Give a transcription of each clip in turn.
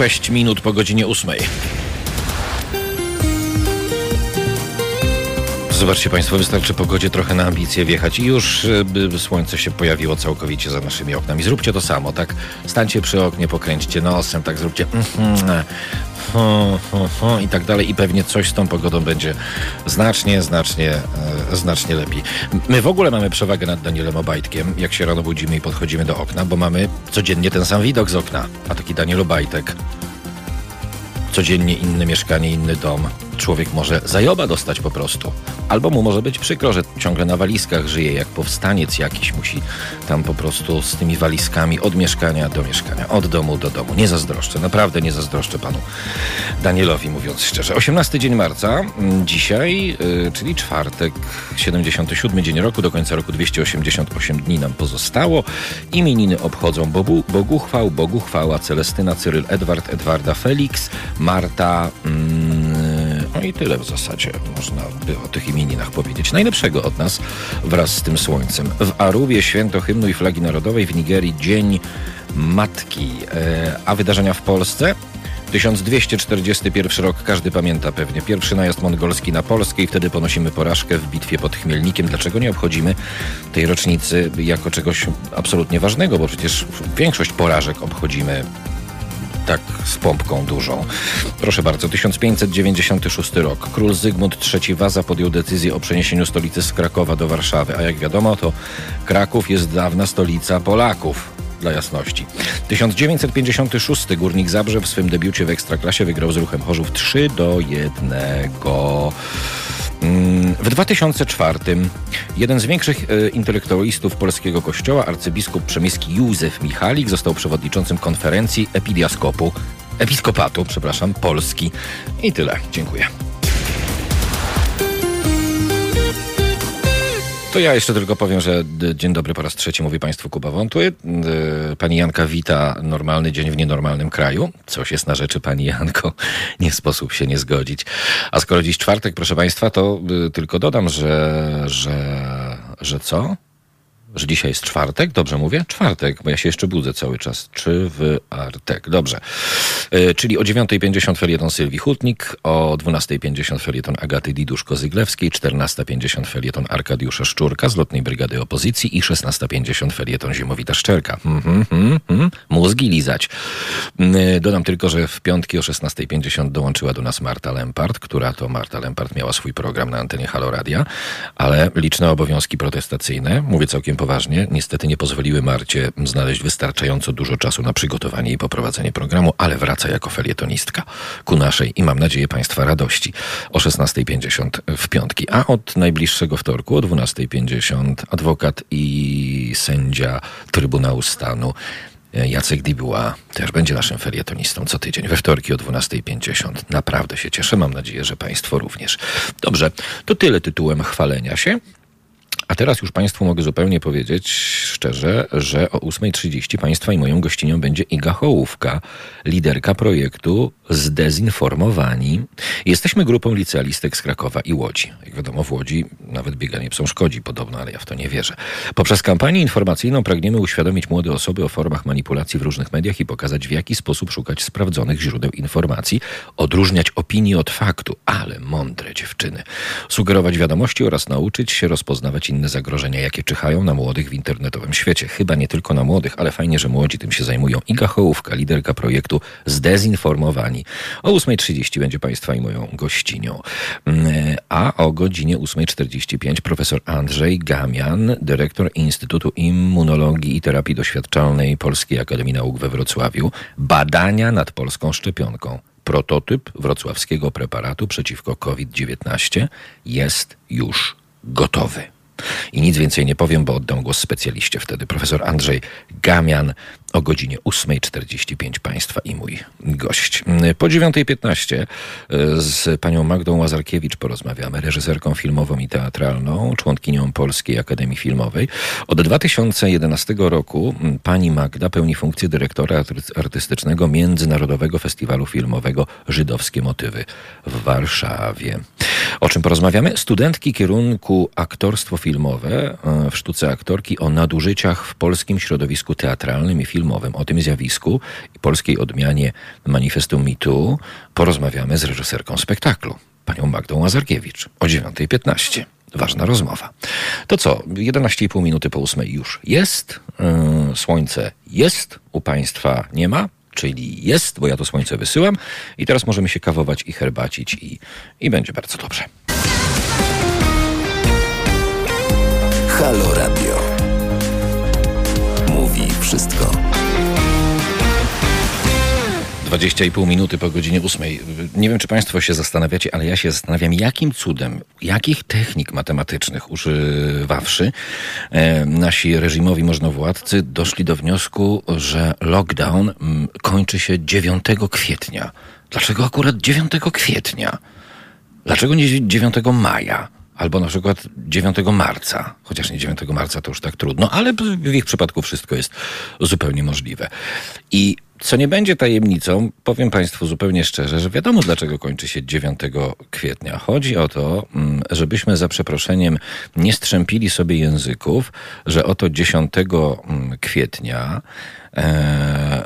6 minut po godzinie 8. Zobaczcie Państwo, wystarczy pogodzie trochę na ambicje wjechać i już by słońce się pojawiło całkowicie za naszymi oknami. Zróbcie to samo, tak? Stańcie przy oknie, pokręćcie nosem, tak zróbcie i tak dalej i pewnie coś z tą pogodą będzie znacznie, znacznie, e, znacznie lepiej. My w ogóle mamy przewagę nad Danielem Obajtkiem, jak się rano budzimy i podchodzimy do okna, bo mamy codziennie ten sam widok z okna, a taki Daniel Obajtek codziennie inne mieszkanie, inny dom. Człowiek może zajoba dostać po prostu. Albo mu może być przykro, że ciągle na walizkach żyje, jak powstaniec jakiś musi tam po prostu z tymi walizkami od mieszkania do mieszkania, od domu do domu. Nie zazdroszczę, naprawdę nie zazdroszczę panu Danielowi, mówiąc szczerze. 18 dzień marca, mm, dzisiaj, yy, czyli czwartek, 77 dzień roku, do końca roku 288 dni nam pozostało. Imieniny obchodzą Bogu, Boguchwał, Boguchwała, Celestyna, Cyryl, Edward, Edwarda, Felix, Marta... Mm, no i tyle w zasadzie można by o tych imieninach powiedzieć. Najlepszego od nas wraz z tym słońcem. W Aruwie święto hymnu i flagi narodowej, w Nigerii Dzień Matki. E, a wydarzenia w Polsce? 1241 rok, każdy pamięta pewnie. Pierwszy najazd mongolski na Polskę i wtedy ponosimy porażkę w bitwie pod Chmielnikiem. Dlaczego nie obchodzimy tej rocznicy jako czegoś absolutnie ważnego? Bo przecież większość porażek obchodzimy tak z pompką dużą. Proszę bardzo, 1596 rok. Król Zygmunt III Waza podjął decyzję o przeniesieniu stolicy z Krakowa do Warszawy, a jak wiadomo, to Kraków jest dawna stolica Polaków dla jasności. 1956 Górnik Zabrze w swym debiucie w Ekstraklasie wygrał z Ruchem Chorzów 3 do 1. Mm, w 2004 jeden z większych e, intelektualistów polskiego kościoła, arcybiskup przemyski Józef Michalik, został przewodniczącym konferencji epidiaskopu, episkopatu, przepraszam, Polski. I tyle. Dziękuję. To ja jeszcze tylko powiem, że dzień dobry po raz trzeci mówi Państwu Kuba Wątły. Pani Janka wita normalny dzień w nienormalnym kraju. Coś jest na rzeczy, Pani Janko. Nie sposób się nie zgodzić. A skoro dziś czwartek, proszę Państwa, to y, tylko dodam, że, że, że co? Że dzisiaj jest czwartek, dobrze mówię? Czwartek, bo ja się jeszcze budzę cały czas. Czy w Artek? Dobrze. Yy, czyli o 9.50 felieton Sylwii Hutnik, o 12.50 felieton Agaty Diduszko-Zyglewskiej, 14.50 felieton Arkadiusza Szczurka z Lotnej Brygady Opozycji i 16.50 felieton Ziemowita Szczerka. Mm -hmm, mm -hmm. Mózgi lizać. Yy, dodam tylko, że w piątki o 16.50 dołączyła do nas Marta Lempart, która to Marta Lempart miała swój program na antenie Haloradia, ale liczne obowiązki protestacyjne, mówię całkiem poważnie, niestety nie pozwoliły Marcie znaleźć wystarczająco dużo czasu na przygotowanie i poprowadzenie programu, ale wraca jako felietonistka ku naszej i mam nadzieję Państwa radości o 16.50 w piątki. A od najbliższego wtorku o 12.50 adwokat i sędzia Trybunału Stanu Jacek Dibuła też będzie naszym felietonistą co tydzień we wtorki o 12.50. Naprawdę się cieszę, mam nadzieję, że Państwo również. Dobrze, to tyle tytułem chwalenia się. A teraz już Państwu mogę zupełnie powiedzieć szczerze, że o 8.30 Państwa i moją gościnią będzie Iga Hołówka, liderka projektu Zdezinformowani. Jesteśmy grupą licealistek z Krakowa i Łodzi. Jak wiadomo, w Łodzi nawet bieganie psom szkodzi podobno, ale ja w to nie wierzę. Poprzez kampanię informacyjną pragniemy uświadomić młode osoby o formach manipulacji w różnych mediach i pokazać, w jaki sposób szukać sprawdzonych źródeł informacji, odróżniać opinii od faktu, ale mądre dziewczyny. Sugerować wiadomości oraz nauczyć się rozpoznawać inne zagrożenia, jakie czyhają na młodych w internetowym świecie. Chyba nie tylko na młodych, ale fajnie, że młodzi tym się zajmują. Iga Hołówka, liderka projektu Zdezinformowani. O 8.30 będzie Państwa i moją gościnią. Mm, a o godzinie 8.45 profesor Andrzej Gamian, dyrektor Instytutu Immunologii i Terapii Doświadczalnej Polskiej Akademii Nauk we Wrocławiu. Badania nad polską szczepionką prototyp wrocławskiego preparatu przeciwko COVID-19 jest już gotowy. I nic więcej nie powiem, bo oddam głos specjaliście wtedy. Profesor Andrzej Gamian o godzinie 8.45 Państwa i mój gość. Po 9.15 e, z panią Magdą Łazarkiewicz porozmawiamy, reżyserką filmową i teatralną, członkinią Polskiej Akademii Filmowej. Od 2011 roku pani Magda pełni funkcję dyrektora artystycznego Międzynarodowego Festiwalu Filmowego Żydowskie Motywy w Warszawie. O czym porozmawiamy? Studentki kierunku aktorstwo filmowe e, w sztuce aktorki o nadużyciach w polskim środowisku teatralnym i filmowym. O tym zjawisku i polskiej odmianie manifestu MeToo porozmawiamy z reżyserką spektaklu, panią Magdą Łazarkiewicz o 9.15. Ważna rozmowa. To co, 11,5 minuty po 8 już jest. Yy, słońce jest, u Państwa nie ma czyli jest, bo ja to słońce wysyłam i teraz możemy się kawować i herbacić i, i będzie bardzo dobrze. Halo Radio. Mówi wszystko. 20,5 minuty po godzinie 8. Nie wiem, czy Państwo się zastanawiacie, ale ja się zastanawiam, jakim cudem, jakich technik matematycznych używawszy e, nasi reżimowi możnowładcy doszli do wniosku, że lockdown m, mm, kończy się 9 kwietnia. Dlaczego akurat 9 kwietnia? Dlaczego nie 9 maja? Albo na przykład 9 marca, chociaż nie 9 marca to już tak trudno, ale w ich przypadku wszystko jest zupełnie możliwe. I co nie będzie tajemnicą, powiem Państwu zupełnie szczerze, że wiadomo dlaczego kończy się 9 kwietnia. Chodzi o to, mm, żebyśmy za przeproszeniem nie strzępili sobie języków, że oto 10 mm, kwietnia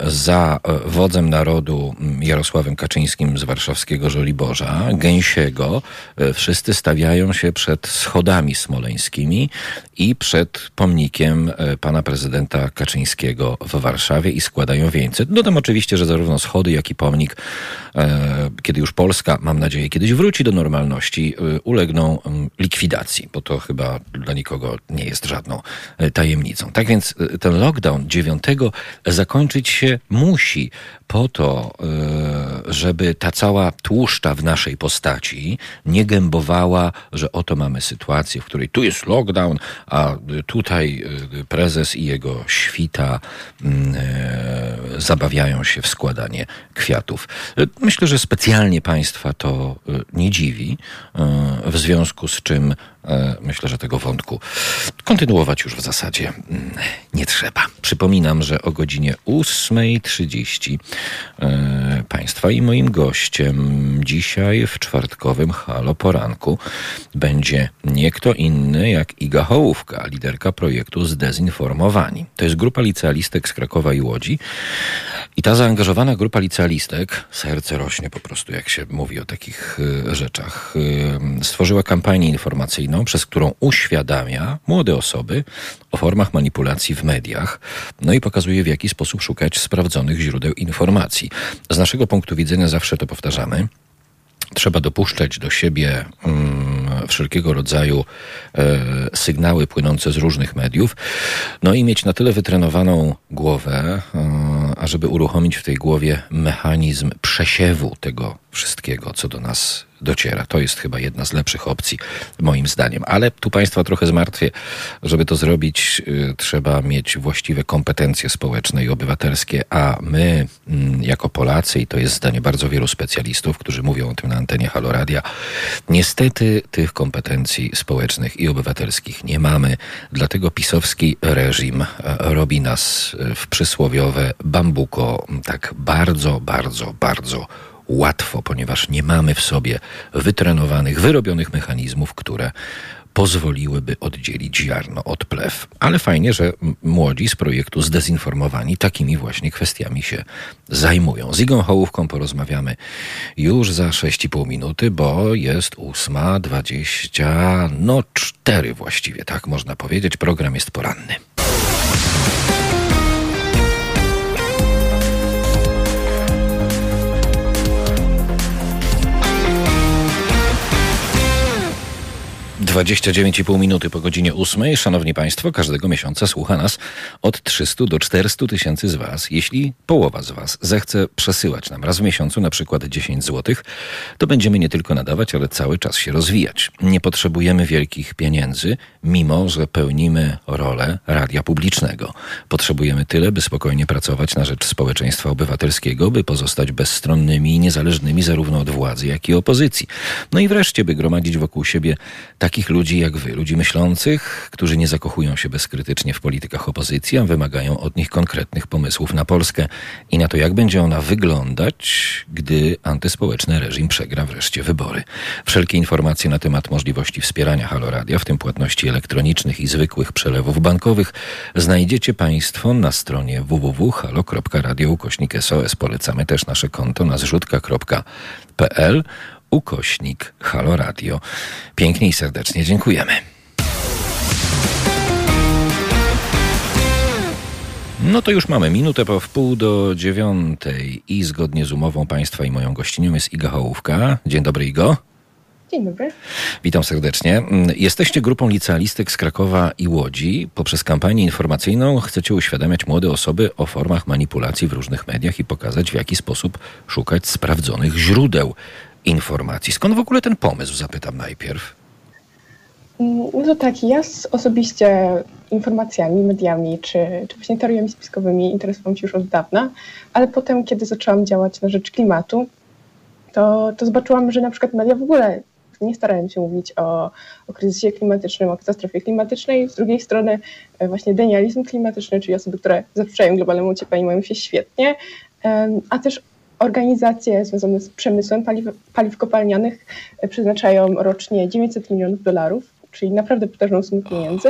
za wodzem narodu Jarosławem Kaczyńskim z warszawskiego Żoliborza, Gęsiego, e, wszyscy stawiają się przed schodami smoleńskimi i przed pomnikiem e, pana prezydenta Kaczyńskiego w Warszawie i składają wieńce. Dodam oczywiście, że zarówno schody, jak i pomnik, kiedy już Polska, mam nadzieję, kiedyś wróci do normalności, ulegną likwidacji, bo to chyba dla nikogo nie jest żadną tajemnicą. Tak więc ten lockdown 9 zakończyć się musi po to, e, żeby ta cała tłuszcza w naszej postaci nie gębowała, że oto mamy sytuację, w której tu jest lockdown, a tutaj e, prezes i jego świta mm, e, zabawiają się w składanie kwiatów. Myślę, że specjalnie państwa to nie dziwi, w związku z czym myślę, że tego wątku kontynuować już w zasadzie mm, nie trzeba. Przypominam, że o godzinie 8.30 E, państwa i moim gościem dzisiaj w czwartkowym Halo Poranku będzie nie kto inny jak Iga Hołówka, liderka projektu Zdezinformowani. To jest grupa licealistek z Krakowa i Łodzi. I ta zaangażowana grupa licealistek, serce rośnie po prostu, jak się mówi o takich y, rzeczach, stworzyła kampanię informacyjną, przez którą uświadamia młode osoby o formach manipulacji w mediach, no i pokazuje, w jaki sposób szukać sprawdzonych źródeł informacji. Z naszego punktu widzenia zawsze to powtarzamy. Trzeba dopuszczać do siebie um, wszelkiego rodzaju e, sygnały płynące z różnych mediów, no i mieć na tyle wytrenowaną głowę, e, ażeby uruchomić w tej głowie mechanizm przesiewu tego wszystkiego, co do nas dociera. To jest chyba jedna z lepszych opcji, moim zdaniem. Ale tu Państwa trochę zmartwię. Żeby to zrobić, y, trzeba mieć właściwe kompetencje społeczne i obywatelskie, a my, mm, jako Polacy, i to jest zdanie bardzo wielu specjalistów, którzy mówią o tym na antenie Haloradia, niestety tych kompetencji społecznych i obywatelskich nie mamy. Dlatego pisowski reżim e, robi nas e, w przysłowiowe bambuko tak bardzo, bardzo, bardzo łatwo, ponieważ nie mamy w sobie wytrenowanych, wyrobionych mechanizmów, które pozwoliłyby oddzielić ziarno od plew. Ale fajnie, że młodzi z projektu zdezinformowani takimi właśnie kwestiami się zajmują. Z Igą Hołówką porozmawiamy już za 6,5 minuty, bo jest 8.20, no 4 właściwie, tak można powiedzieć. Program jest poranny. 29,5 minuty po godzinie 8. Szanowni Państwo, każdego miesiąca słucha nas od 300 do 400 tysięcy z Was. Jeśli połowa z Was zechce przesyłać nam raz w miesiącu na przykład 10 zł, to będziemy nie tylko nadawać, ale cały czas się rozwijać. Nie potrzebujemy wielkich pieniędzy, mimo że pełnimy rolę radia publicznego. Potrzebujemy tyle, by spokojnie pracować na rzecz społeczeństwa obywatelskiego, by pozostać bezstronnymi i niezależnymi zarówno od władzy, jak i opozycji. No i wreszcie, by gromadzić wokół siebie takie takich ludzi jak wy, ludzi myślących, którzy nie zakochują się bezkrytycznie w politykach opozycji, a wymagają od nich konkretnych pomysłów na Polskę i na to, jak będzie ona wyglądać, gdy antyspołeczny reżim przegra wreszcie wybory. Wszelkie informacje na temat możliwości wspierania Haloradia, w tym płatności elektronicznych i zwykłych przelewów bankowych, znajdziecie Państwo na stronie www.halo.radio. Polecamy też nasze konto na zrzutka.pl ukośnik Halo Radio. Pięknie i serdecznie dziękujemy. No to już mamy minutę po wpół do dziewiątej i zgodnie z umową Państwa i moją gościnią jest Iga Hołówka. Dzień dobry Igo. Dzień dobry. Witam serdecznie. Jesteście grupą licealistek z Krakowa i Łodzi. Poprzez kampanię informacyjną chcecie uświadamiać młode osoby o formach manipulacji w różnych mediach i pokazać, w jaki sposób szukać sprawdzonych źródeł informacji. Skąd w ogóle ten pomysł, zapytam najpierw? Mm, no tak, ja osobiście informacjami, mediami czy, czy właśnie teoriami spiskowymi interesowałam się już od dawna, ale potem, kiedy zaczęłam działać na rzecz klimatu, to, to zobaczyłam, że na przykład media w ogóle nie starają się mówić o, o kryzysie klimatycznym, o katastrofie klimatycznej. Z drugiej strony e, właśnie denializm klimatyczny, czyli osoby, które zaprzeczają globalnemu ociepleniu, mają się świetnie, a też organizacje związane z przemysłem paliw, paliw kopalnianych e, przeznaczają rocznie 900 milionów dolarów, czyli naprawdę potężną sumę pieniędzy,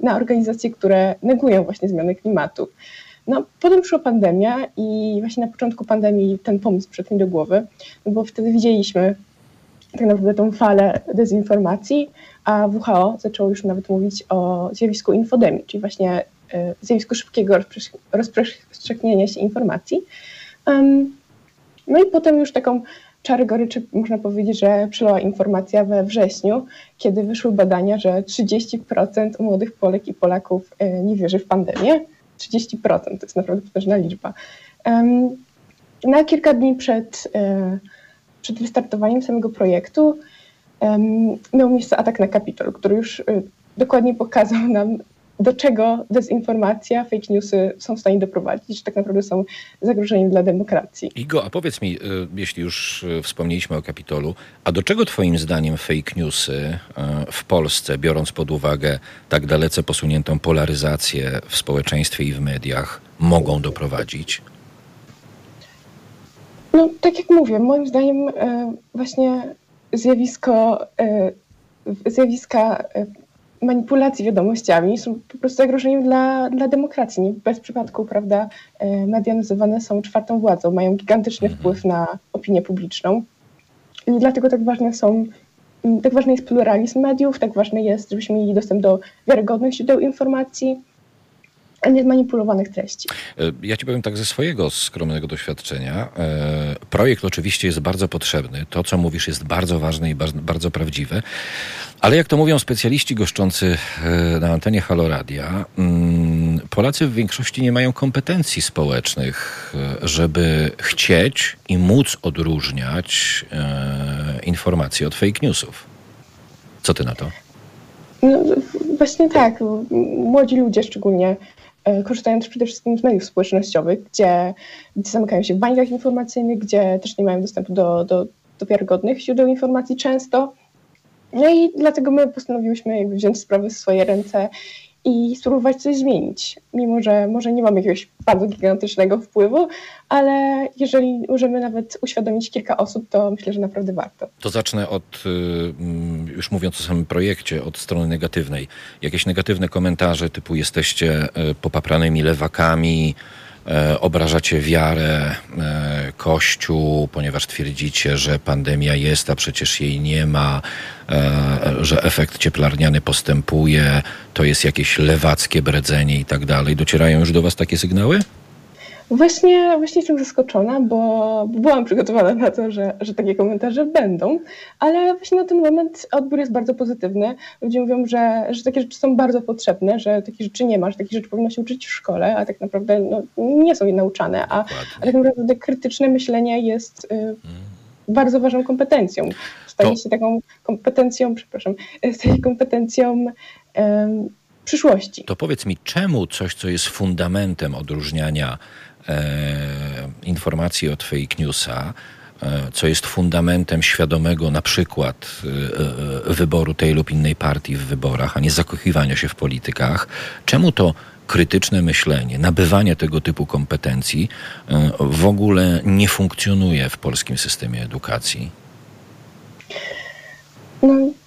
na organizacje, które negują właśnie zmiany klimatu. No, potem przyszła pandemia i właśnie na początku pandemii ten pomysł przyszedł mi do głowy, no bo wtedy widzieliśmy tak naprawdę tą falę dezinformacji, a WHO zaczęło już nawet mówić o zjawisku infodemii, czyli właśnie e, zjawisku szybkiego rozprzestrzeniania się informacji. No i potem już taką czarę goryczy można powiedzieć, że przelała informacja we wrześniu, kiedy wyszły badania, że 30% młodych Polek i Polaków e, nie wierzy w pandemię. 30% to jest naprawdę potężna liczba. Na kilka dni przed, e, przed wystartowaniem samego projektu miał miejsce atak na Kapitol, który już e, dokładnie pokazał nam, do czego dezinformacja, fake newsy są w stanie doprowadzić, że tak naprawdę są zagrożeniem dla demokracji. Igo, a powiedz mi, y, jeśli już y, wspomnieliśmy o Kapitolu, a do czego twoim zdaniem fake newsy y, w Polsce, biorąc pod uwagę tak dalece posuniętą polaryzację w społeczeństwie i w mediach, mogą doprowadzić? No, tak jak mówię, moim zdaniem właśnie zjawisko, zjawiska manipulacji wiadomościami są po prostu zagrożeniem dla, dla demokracji. Nie bez przypadku, prawda, e, media nazywane są czwartą władzą, mają gigantyczny mhm. wpływ na opinię publiczną. I dlatego tak ważne są, tak ważny jest pluralizm mediów, tak ważne jest, żebyśmy mieli dostęp do wiarygodnych źródeł informacji, zmanipulowanych treści. E, ja ci powiem tak ze swojego skromnego doświadczenia. E, projekt oczywiście jest bardzo potrzebny. To, co mówisz, jest bardzo ważne i bardzo prawdziwe. Ale jak to mówią specjaliści goszczący e, na antenie Haloradia, mm, Polacy w większości nie mają kompetencji społecznych, żeby chcieć i móc odróżniać informacje od fake newsów. Co ty na to? No, właśnie tak. Młodzi ludzie szczególnie korzystają też przede wszystkim z mediów społecznościowych, gdzie, gdzie zamykają się w bańkach informacyjnych, gdzie też nie mają dostępu do, do, do wiarygodnych źródeł informacji często. No i dlatego my postanowiłyśmy jakby wziąć sprawę w swoje ręce i spróbować coś zmienić. Mimo, że może nie mamy jakiegoś bardzo gigantycznego wpływu, ale jeżeli możemy nawet uświadomić kilka osób, to myślę, że naprawdę warto. To zacznę od, y, mm, już mówiąc o samym projekcie, od strony negatywnej. Jakieś negatywne komentarze typu jesteście y, popapranymi lewakami, obrażacie wiarę, e, Kościół, ponieważ twierdzicie, że pandemia jest, a przecież jej nie ma, e, że efekt cieplarniany postępuje, to jest jakieś lewackie bredzenie i tak dalej. Docierają już do Was takie sygnały? Właśnie, właśnie jestem zaskoczona, bo, byłam przygotowana na to, że, że takie komentarze będą, ale właśnie na ten moment odbiór jest bardzo pozytywny. Ludzie mówią, że, że takie rzeczy są bardzo potrzebne, że takich rzeczy nie ma, że takich rzeczy powinno się uczyć w szkole, a tak naprawdę no, nie są je nauczane, a, a tak naprawdę krytyczne myślenie jest y, hmm. bardzo ważną kompetencją. Staje to... się taką kompetencją, przepraszam, staje kompetencją przyszłości. To powiedz mi, czemu coś, co jest fundamentem odróżniania informacji od fake newsa, co jest fundamentem świadomego na przykład wyboru tej lub innej partii w wyborach, a nie zakochiwania się w politykach. Czemu to krytyczne myślenie, nabywanie tego typu kompetencji w ogóle nie funkcjonuje w polskim systemie edukacji?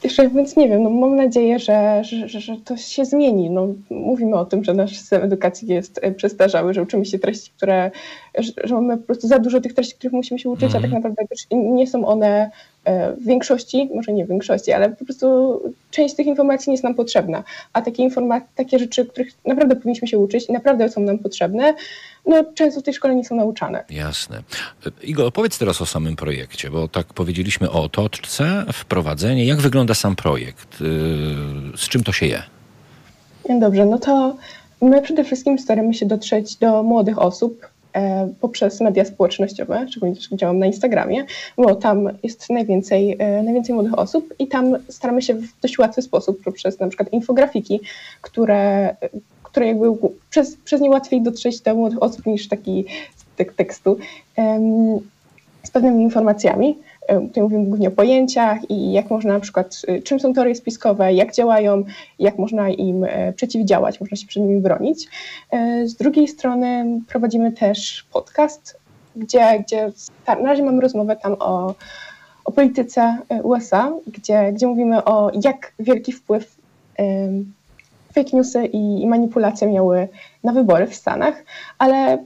Jeszcze więc nie wiem, no, mam nadzieję, że, że, że to się zmieni. No, mówimy o tym, że nasz system edukacji jest e, przestarzały, że uczymy się treści, które, że, że mamy po prostu za dużo tych treści, których musimy się uczyć, mm. a tak mhm. naprawdę nie są one e, w większości, może nie w większości, ale po prostu część tych informacji nie jest nam potrzebna, a takie informacje, takie rzeczy, których naprawdę powinniśmy się uczyć i naprawdę są nam potrzebne, no, często w tej szkole nie są nauczane. Jasne. Igor, opowiedz teraz o samym projekcie, bo tak powiedzieliśmy o otoczce, wprowadzenie. Jak wygląda sam projekt? Y, z czym to się je? Dobrze, no to my przede wszystkim staramy się dotrzeć do młodych osób e, poprzez media społecznościowe, szczególnie też działam na Instagramie, bo tam jest najwięcej, e, najwięcej młodych osób i tam staramy się w dość łatwy sposób poprzez na przykład infografiki, które które jakby przez, przez nie łatwiej dotrzeć do młodych osób niż taki tek tekstu z pewnymi informacjami. Tutaj mówimy głównie o pojęciach i jak można na przykład, y, czym są teorie spiskowe, jak działają, jak można im e, przeciwdziałać, można się przed nimi bronić. E, z drugiej strony prowadzimy też podcast, gdzie, gdzie na razie mamy rozmowę tam o, o polityce e, USA, gdzie, gdzie mówimy o jak wielki wpływ fake newsy i, manipulacje miały na wybory w Stanach, ale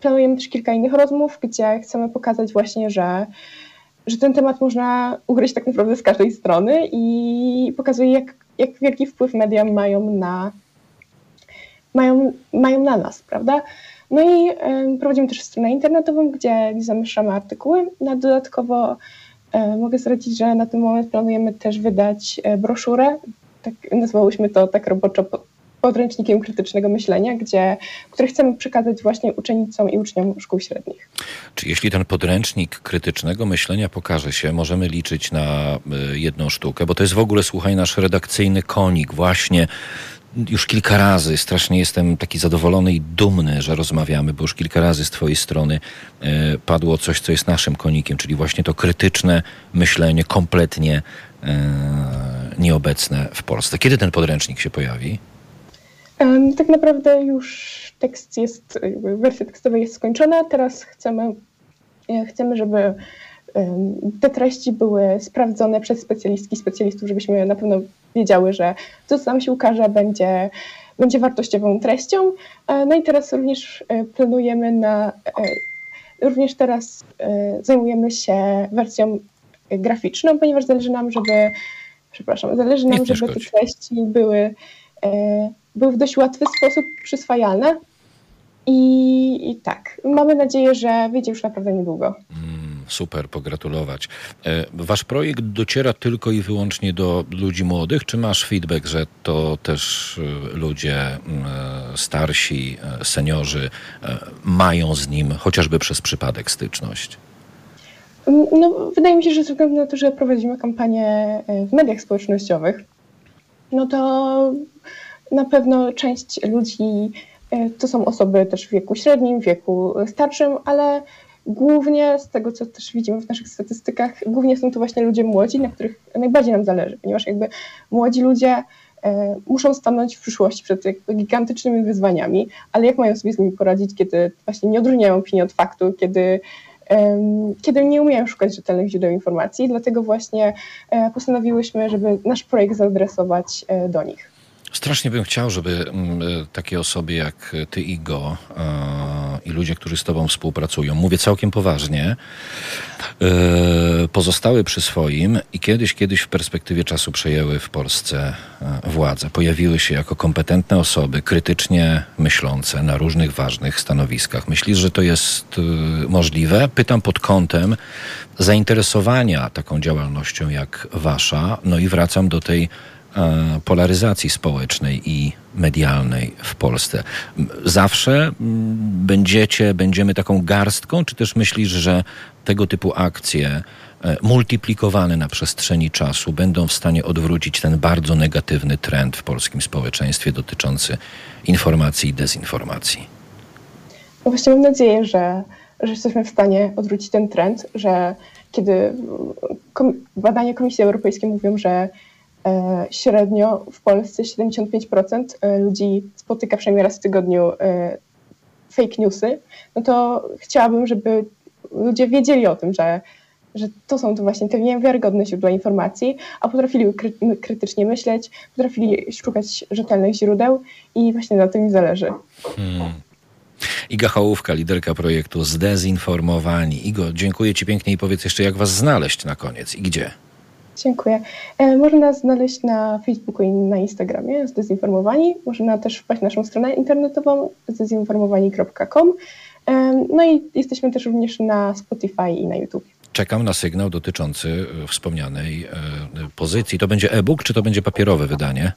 planujemy też kilka innych rozmów, gdzie chcemy pokazać właśnie, że, że ten temat można ugryźć tak naprawdę z każdej strony i pokazuje, jak, jak wielki wpływ media mają na, mają, mają na nas, prawda? No i y, prowadzimy też stronę internetową, gdzie zamieszczamy artykuły. Dodatkowo y, mogę zdradzić, że na ten moment planujemy też wydać y, broszurę tak nazwałyśmy to tak roboczo podręcznikiem krytycznego myślenia, gdzie, który chcemy przekazać właśnie uczennicom i uczniom szkół średnich. Czy jeśli ten podręcznik krytycznego myślenia pokaże się, możemy liczyć na y, jedną sztukę, bo to jest w ogóle, słuchaj, nasz redakcyjny konik właśnie już kilka razy strasznie jestem taki zadowolony i dumny, że rozmawiamy, bo już kilka razy z Twojej strony y, padło coś, co jest naszym konikiem, czyli właśnie to krytyczne myślenie kompletnie y, nieobecne w Polsce. Kiedy ten podręcznik się pojawi? Tak naprawdę już tekst jest, wersja tekstowa jest skończona. Teraz chcemy, e, chcemy żeby te treści były sprawdzone przez specjalistki, specjalistów, żebyśmy na pewno wiedziały, że to, co nam się ukaże, będzie, będzie wartościową treścią. E, no i teraz również e, planujemy na, również teraz zajmujemy się wersją graficzną, ponieważ zależy nam, żeby przepraszam, zależy nam, żeby te treści były, e, były w dość łatwy sposób przyswajalne. I, I, tak, mamy nadzieję, że wyjdzie już naprawdę niedługo. Mm, super, pogratulować. E, wasz projekt dociera tylko i wyłącznie do ludzi młodych, czy masz feedback, że to też e, ludzie mm, starsi, seniorzy mają z nim chociażby przez przypadek styczność? No, wydaje mi się, że ze względu na to, że prowadzimy kampanię e, w mediach społecznościowych, no to na pewno część ludzi e, to są osoby też w wieku średnim, wieku starszym, ale głównie z tego, co też widzimy w naszych statystykach, głównie są to właśnie ludzie młodzi, na których najbardziej nam zależy, ponieważ jakby młodzi ludzie e, muszą stanąć w przyszłości przed gigantycznymi wyzwaniami, ale jak mają sobie z nimi poradzić, kiedy właśnie nie odróżniają opinii od faktu, kiedy kiedy nie umieją szukać rzetelnych źródeł informacji, dlatego właśnie e, postanowiłyśmy, żeby nasz projekt zaadresować e, do nich. Strasznie bym chciał, żeby mm, e, takie osoby jak ty, Igo i ludzie, którzy z tobą współpracują, mówię całkiem poważnie, pozostały przy swoim i kiedyś, kiedyś w perspektywie czasu przejęły w Polsce władzę. Pojawiły się jako kompetentne osoby, krytycznie myślące na różnych ważnych stanowiskach. Myślisz, że to jest możliwe? Pytam pod kątem zainteresowania taką działalnością jak wasza, no i wracam do tej E, polaryzacji społecznej i medialnej w Polsce. Zawsze będziecie, będziemy taką garstką, czy też myślisz, że tego typu akcje e, multiplikowane na przestrzeni czasu będą w stanie odwrócić ten bardzo negatywny trend w polskim społeczeństwie dotyczący informacji i dezinformacji? No właśnie mam nadzieję, że, że jesteśmy w stanie odwrócić ten trend, że kiedy badania Komisji Europejskiej mówią, że e, średnio w Polsce 75% e, ludzi spotyka przynajmniej raz w tygodniu e, fake newsy, no to chciałabym, żeby ludzie wiedzieli o tym, że, że to są to właśnie te niewiarygodne źródła informacji, a potrafili kry krytycznie myśleć, potrafili szukać rzetelnych źródeł i właśnie na tym mi zależy. Hmm. Iga Hołówka, liderka projektu Zdezinformowani. Igo, dziękuję Ci pięknie i powiedz jeszcze, jak Was znaleźć na koniec i gdzie? Dziękuję. E, można znaleźć na Facebooku i na Instagramie Zdezinformowani. Można też wpaść na naszą stronę internetową zdezinformowani.com. E, no i jesteśmy też również na Spotify i na YouTube. Czekam na sygnał dotyczący e, wspomnianej pozycji. To będzie e-book, czy to będzie papierowe wydanie?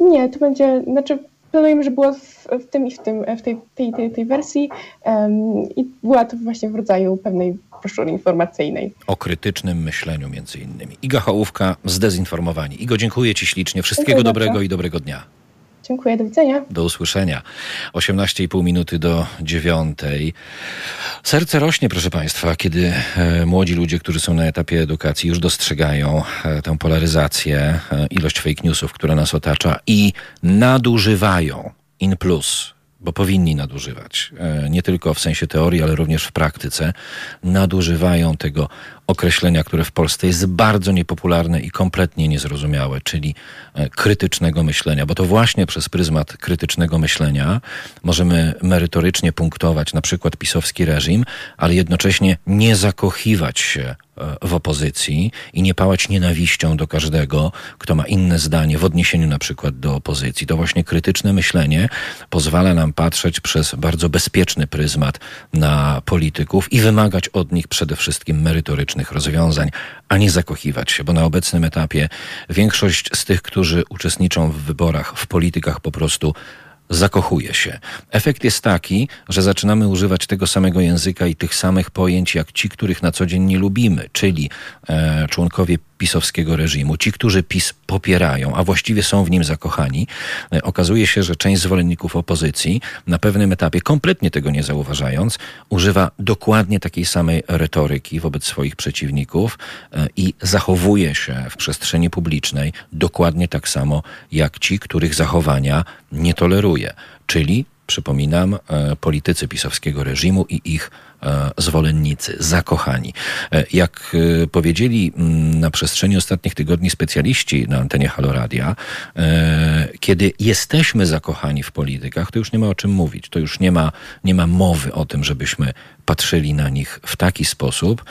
Nie, to będzie, znaczy planujemy, że było w, w tym i w tym, w tej, tej, tej, tej wersji um, i była to właśnie w rodzaju pewnej broszury informacyjnej. O krytycznym myśleniu między innymi. Iga Hołówka, Zdezinformowani. Igo, dziękuję Ci ślicznie. Wszystkiego dziękuję dobrego bardzo. i dobrego dnia. Dziękuję, do widzenia. Do usłyszenia. 18,5 minuty do dziewiątej. Serce rośnie, proszę Państwa, kiedy e, młodzi ludzie, którzy są na etapie edukacji, już dostrzegają e, tę polaryzację, e, ilość fake newsów, która nas otacza i nadużywają in plus bo powinni nadużywać, nie tylko w sensie teorii, ale również w praktyce, nadużywają tego określenia, które w Polsce jest bardzo niepopularne i kompletnie niezrozumiałe, czyli e, krytycznego myślenia, bo to właśnie przez pryzmat krytycznego myślenia możemy merytorycznie punktować na przykład pisowski reżim, ale jednocześnie nie zakochiwać się w opozycji i nie pałać nienawiścią do każdego, kto ma inne zdanie w odniesieniu na przykład do opozycji. To właśnie krytyczne myślenie pozwala nam patrzeć przez bardzo bezpieczny pryzmat na polityków i wymagać od nich przede wszystkim merytorycznych rozwiązań, a nie zakochiwać się, bo na obecnym etapie większość z tych, którzy uczestniczą w wyborach, w politykach po prostu zakochuje się. Efekt jest taki, że zaczynamy używać tego samego języka i tych samych pojęć jak ci, których na co dzień nie lubimy, czyli e, członkowie pisowskiego reżimu, ci, którzy PiS popierają, a właściwie są w nim zakochani, e, okazuje się, że część zwolenników opozycji na pewnym etapie, kompletnie tego nie zauważając, używa dokładnie takiej samej retoryki wobec swoich przeciwników e, i zachowuje się w przestrzeni publicznej dokładnie tak samo jak ci, których zachowania nie toleruje, czyli przypominam, e, politycy pisowskiego reżimu i ich e, zwolennicy, zakochani. E, jak powiedzieli mm, na przestrzeni ostatnich tygodni specjaliści na antenie Haloradia, kiedy jesteśmy zakochani w politykach, to już nie ma o czym mówić. To już nie ma, nie ma mowy o tym, żebyśmy patrzyli na nich w taki sposób,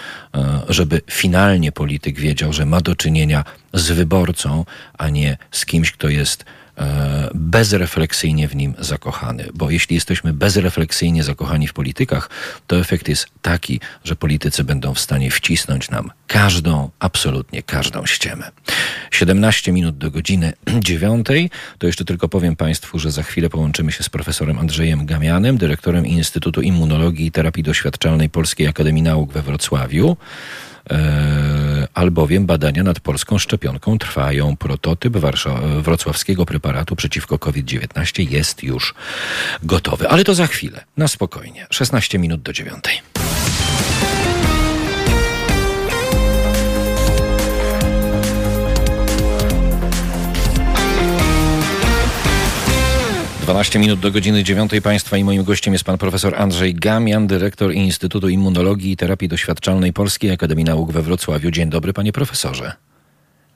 żeby finalnie polityk wiedział, że ma do czynienia z wyborcą, a nie z kimś, kto jest bezrefleksyjnie w nim zakochany. Bo jeśli jesteśmy bezrefleksyjnie zakochani w politykach, to efekt jest taki, że politycy będą w stanie wcisnąć nam każdą, absolutnie każdą ściemę. 17 minut do godziny 9. To jeszcze tylko powiem Państwu, że za chwilę połączymy się z profesorem Andrzejem Gamianem, dyrektorem Instytutu Immunologii i Terapii Doświadczalnej Polskiej Akademii Nauk we Wrocławiu. E, albowiem badania nad polską szczepionką trwają. Prototyp wrocławskiego preparatu przeciwko COVID-19 jest już gotowy. Ale to za chwilę, na spokojnie. 16 minut do dziewiątej. 12 minut do godziny 9 Państwa i moim gościem jest pan profesor Andrzej Gamian, dyrektor Instytutu Immunologii i Terapii Doświadczalnej Polskiej Akademii Nauk we Wrocławiu. Dzień dobry panie profesorze.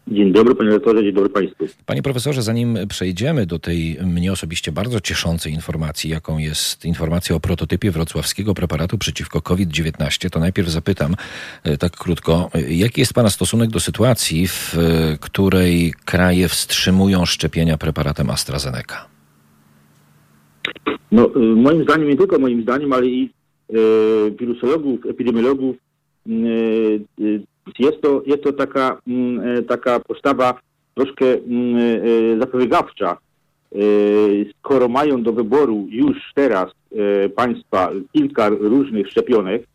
Dzień dobry panie doktorze, dzień dobry państwu. Panie profesorze, zanim przejdziemy do tej mnie osobiście bardzo cieszącej informacji, jaką jest informacja o prototypie wrocławskiego preparatu przeciwko COVID-19, to najpierw zapytam e, tak krótko, jaki jest pana stosunek do sytuacji, w której kraje wstrzymują szczepienia preparatem AstraZeneca? No, y, moim zdaniem, nie tylko moim zdaniem, ale i e, wirusologów, epidemiologów, y, y, jest to, jest to taka, taka postawa troszkę zapobiegawcza. Skoro mają do wyboru już teraz państwa kilka różnych szczepionek,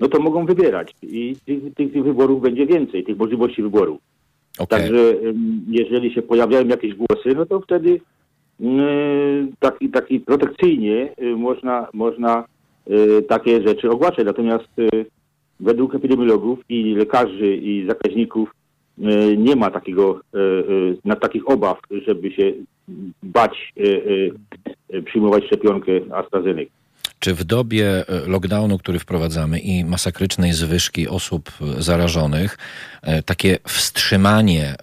no to mogą wybierać i tych, tych, tych wyborów będzie więcej, tych możliwości wyboru. Okay. Także jeżeli się pojawiają jakieś głosy, no to wtedy taki, taki protekcyjnie y, można, można takie rzeczy ogłaszać. Natomiast według epidemiologów i lekarzy i zakaźników nie ma takiego, na takich obaw, żeby się bać przyjmować szczepionkę AstraZeneca. Czy w dobie e, lockdownu, który wprowadzamy i masakrycznej zwyżki osób e, zarażonych, e, takie wstrzymanie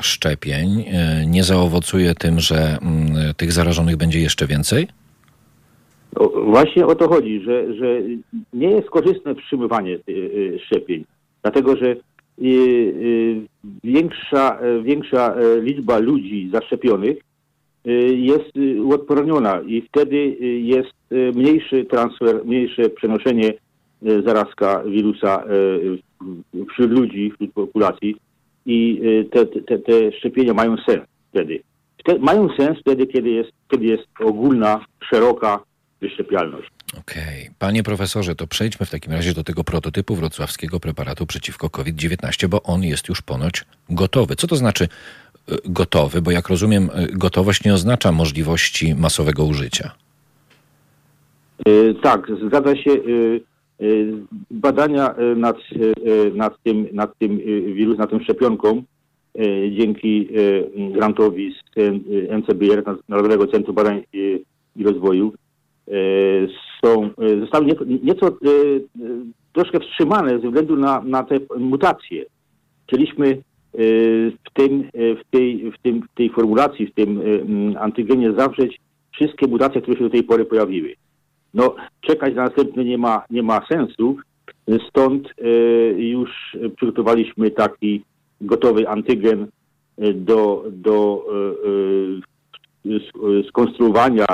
szczepień nie zaowocuje tym, że mm, tych zarażonych będzie jeszcze więcej? Właśnie o to chodzi, że, że nie jest korzystne wstrzymywanie szczepień, dlatego że większa, większa liczba ludzi zaszczepionych jest y, uodporniona i wtedy y, jest mniejszy transfer, mniejsze przenoszenie zarazka wirusa wśród ludzi, wśród populacji i te, te, te szczepienia mają sens wtedy. wtedy. Mają sens wtedy, kiedy jest, kiedy jest ogólna, szeroka wyszczepialność. Okej. Okay. Panie profesorze, to przejdźmy w takim razie do tego prototypu wrocławskiego preparatu przeciwko COVID-19, bo on jest już ponoć gotowy. Co to znaczy gotowy, bo jak rozumiem, gotowość nie oznacza możliwości masowego użycia. E, tak, zgadza się. E, badania nad, nad, tym, nad tym wirusem, nad tym szczepionką dzięki grantowi z NCBR, Narodowego Centrum Badań i Rozwoju, są, zostały nieco troszkę wstrzymane ze względu na, na te mutacje. Chcieliśmy w, tym, w, tej, w, tym, w tej formulacji, w tym mm, antygenie zawrzeć wszystkie mutacje, które się do tej pory pojawiły. No, czekać na następny nie ma, nie ma sensu, stąd już przygotowaliśmy taki gotowy antygen do, do skonstruowania,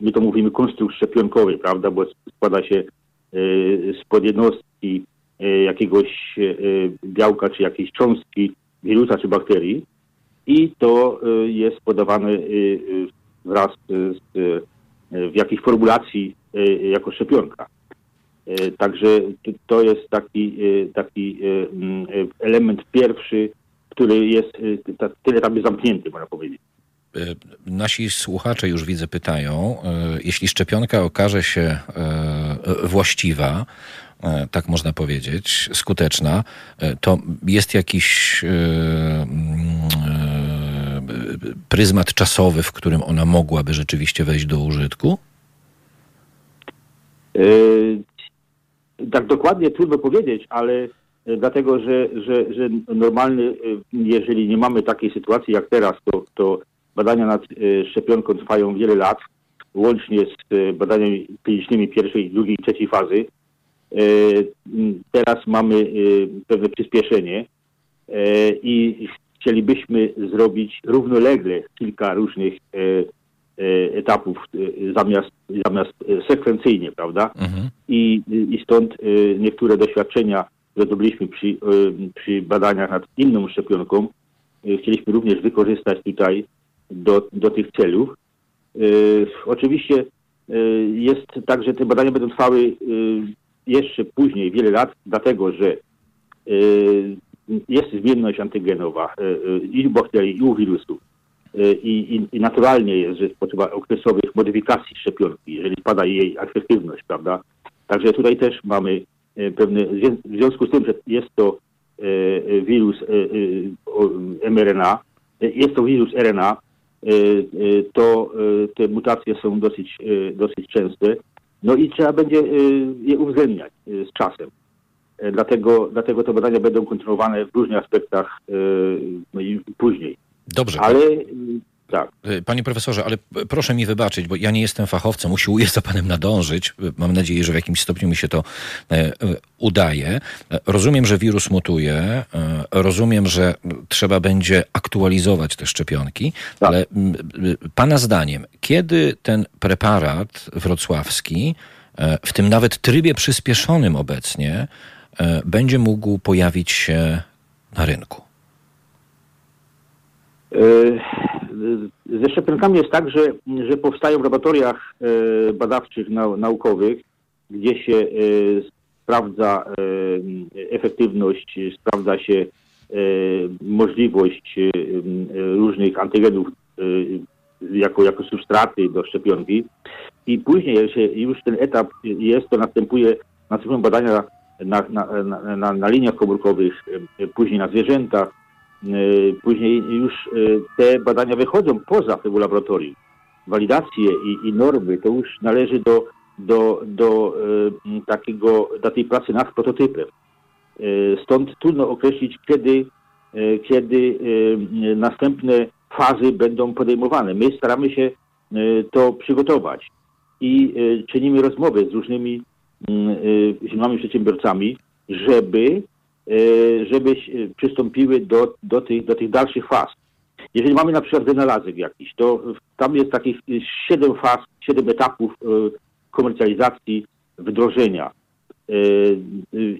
my to mówimy konstrukt szczepionkowy, prawda, bo składa się z podjednostki E, jakiegoś e, białka czy jakiejś cząstki wirusa czy bakterii i to e, jest podawane wraz z, w jakiejś formulacji jako szczepionka. Także to jest taki, taki element pierwszy, który jest tyle tam zamknięty, można powiedzieć. Nasi słuchacze już widzę pytają, jeśli szczepionka okaże się właściwa, E, tak można powiedzieć, skuteczna, e, to jest jakiś e, pryzmat czasowy, w którym ona mogłaby rzeczywiście wejść do użytku? Tak dokładnie trudno powiedzieć, ale dlatego, że, że, że normalny, jeżeli nie mamy takiej sytuacji jak teraz, to, to badania nad szczepionką trwają wiele lat, łącznie z badaniami klinicznymi pierwszej, drugiej trzeciej fazy. E, teraz mamy e, pewne przyspieszenie e, i chcielibyśmy zrobić równolegle kilka różnych etapów zamiast, zamiast sekwencyjnie, prawda? Mhm. I, I stąd niektóre doświadczenia, zdobyliśmy przy, przy badaniach nad inną szczepionką, chcieliśmy również wykorzystać tutaj do, do tych celów. Oczywiście jest tak, że te badania będą trwały jeszcze później, wiele lat, dlatego że y, jest zmienność antygenowa y, y, i u bakterii, i u wirusów. I, i, I, naturalnie jest, że potrzeba okresowych modyfikacji szczepionki, jeżeli spada jej efektywność, prawda? Także tutaj też mamy pewne, w związku z tym, że jest to wirus mRNA, jest to wirus RNA, to te mutacje są dosyć, dosyć częste no i trzeba będzie y, je uwzględniać y, z czasem. E, dlatego, dlatego te badania będą kontynuowane w różnych aspektach y, no i później. Dobrze. Ale tak. Panie profesorze, ale proszę mi wybaczyć, bo ja nie jestem fachowcem, usiłuję za panem nadążyć. Mam nadzieję, że w jakimś stopniu mi się to e, e, udaje. Rozumiem, że wirus mutuje, rozumiem, że trzeba będzie aktualizować te szczepionki, tak. ale pana zdaniem, kiedy ten preparat wrocławski, e, w tym nawet trybie przyspieszonym obecnie, będzie mógł pojawić się na rynku? Ze szczepionkami jest tak, że, że powstają w laboratoriach e, badawczych, naukowych, gdzie się e, sprawdza e, efektywność, sprawdza się możliwość różnych antygenów jako, jako substraty do szczepionki. I później już ten etap jest, to następuje, następują badania na, na, na, na, na liniach komórkowych, później na zwierzętach, później już te badania wychodzą poza tego laboratorium. Walidacje i, i normy to już należy do, do, do takiego, do tej pracy nad prototypem. Stąd trudno określić, kiedy kiedy następne fazy będą podejmowane. My staramy się to przygotować i czynimy rozmowy z różnymi firmami przedsiębiorcami, żeby, żeby przystąpiły do, do, tych, do tych dalszych faz. Jeżeli mamy na przykład wynalazek jakiś, to tam jest takich siedem faz, siedem etapów komercjalizacji, wdrożenia.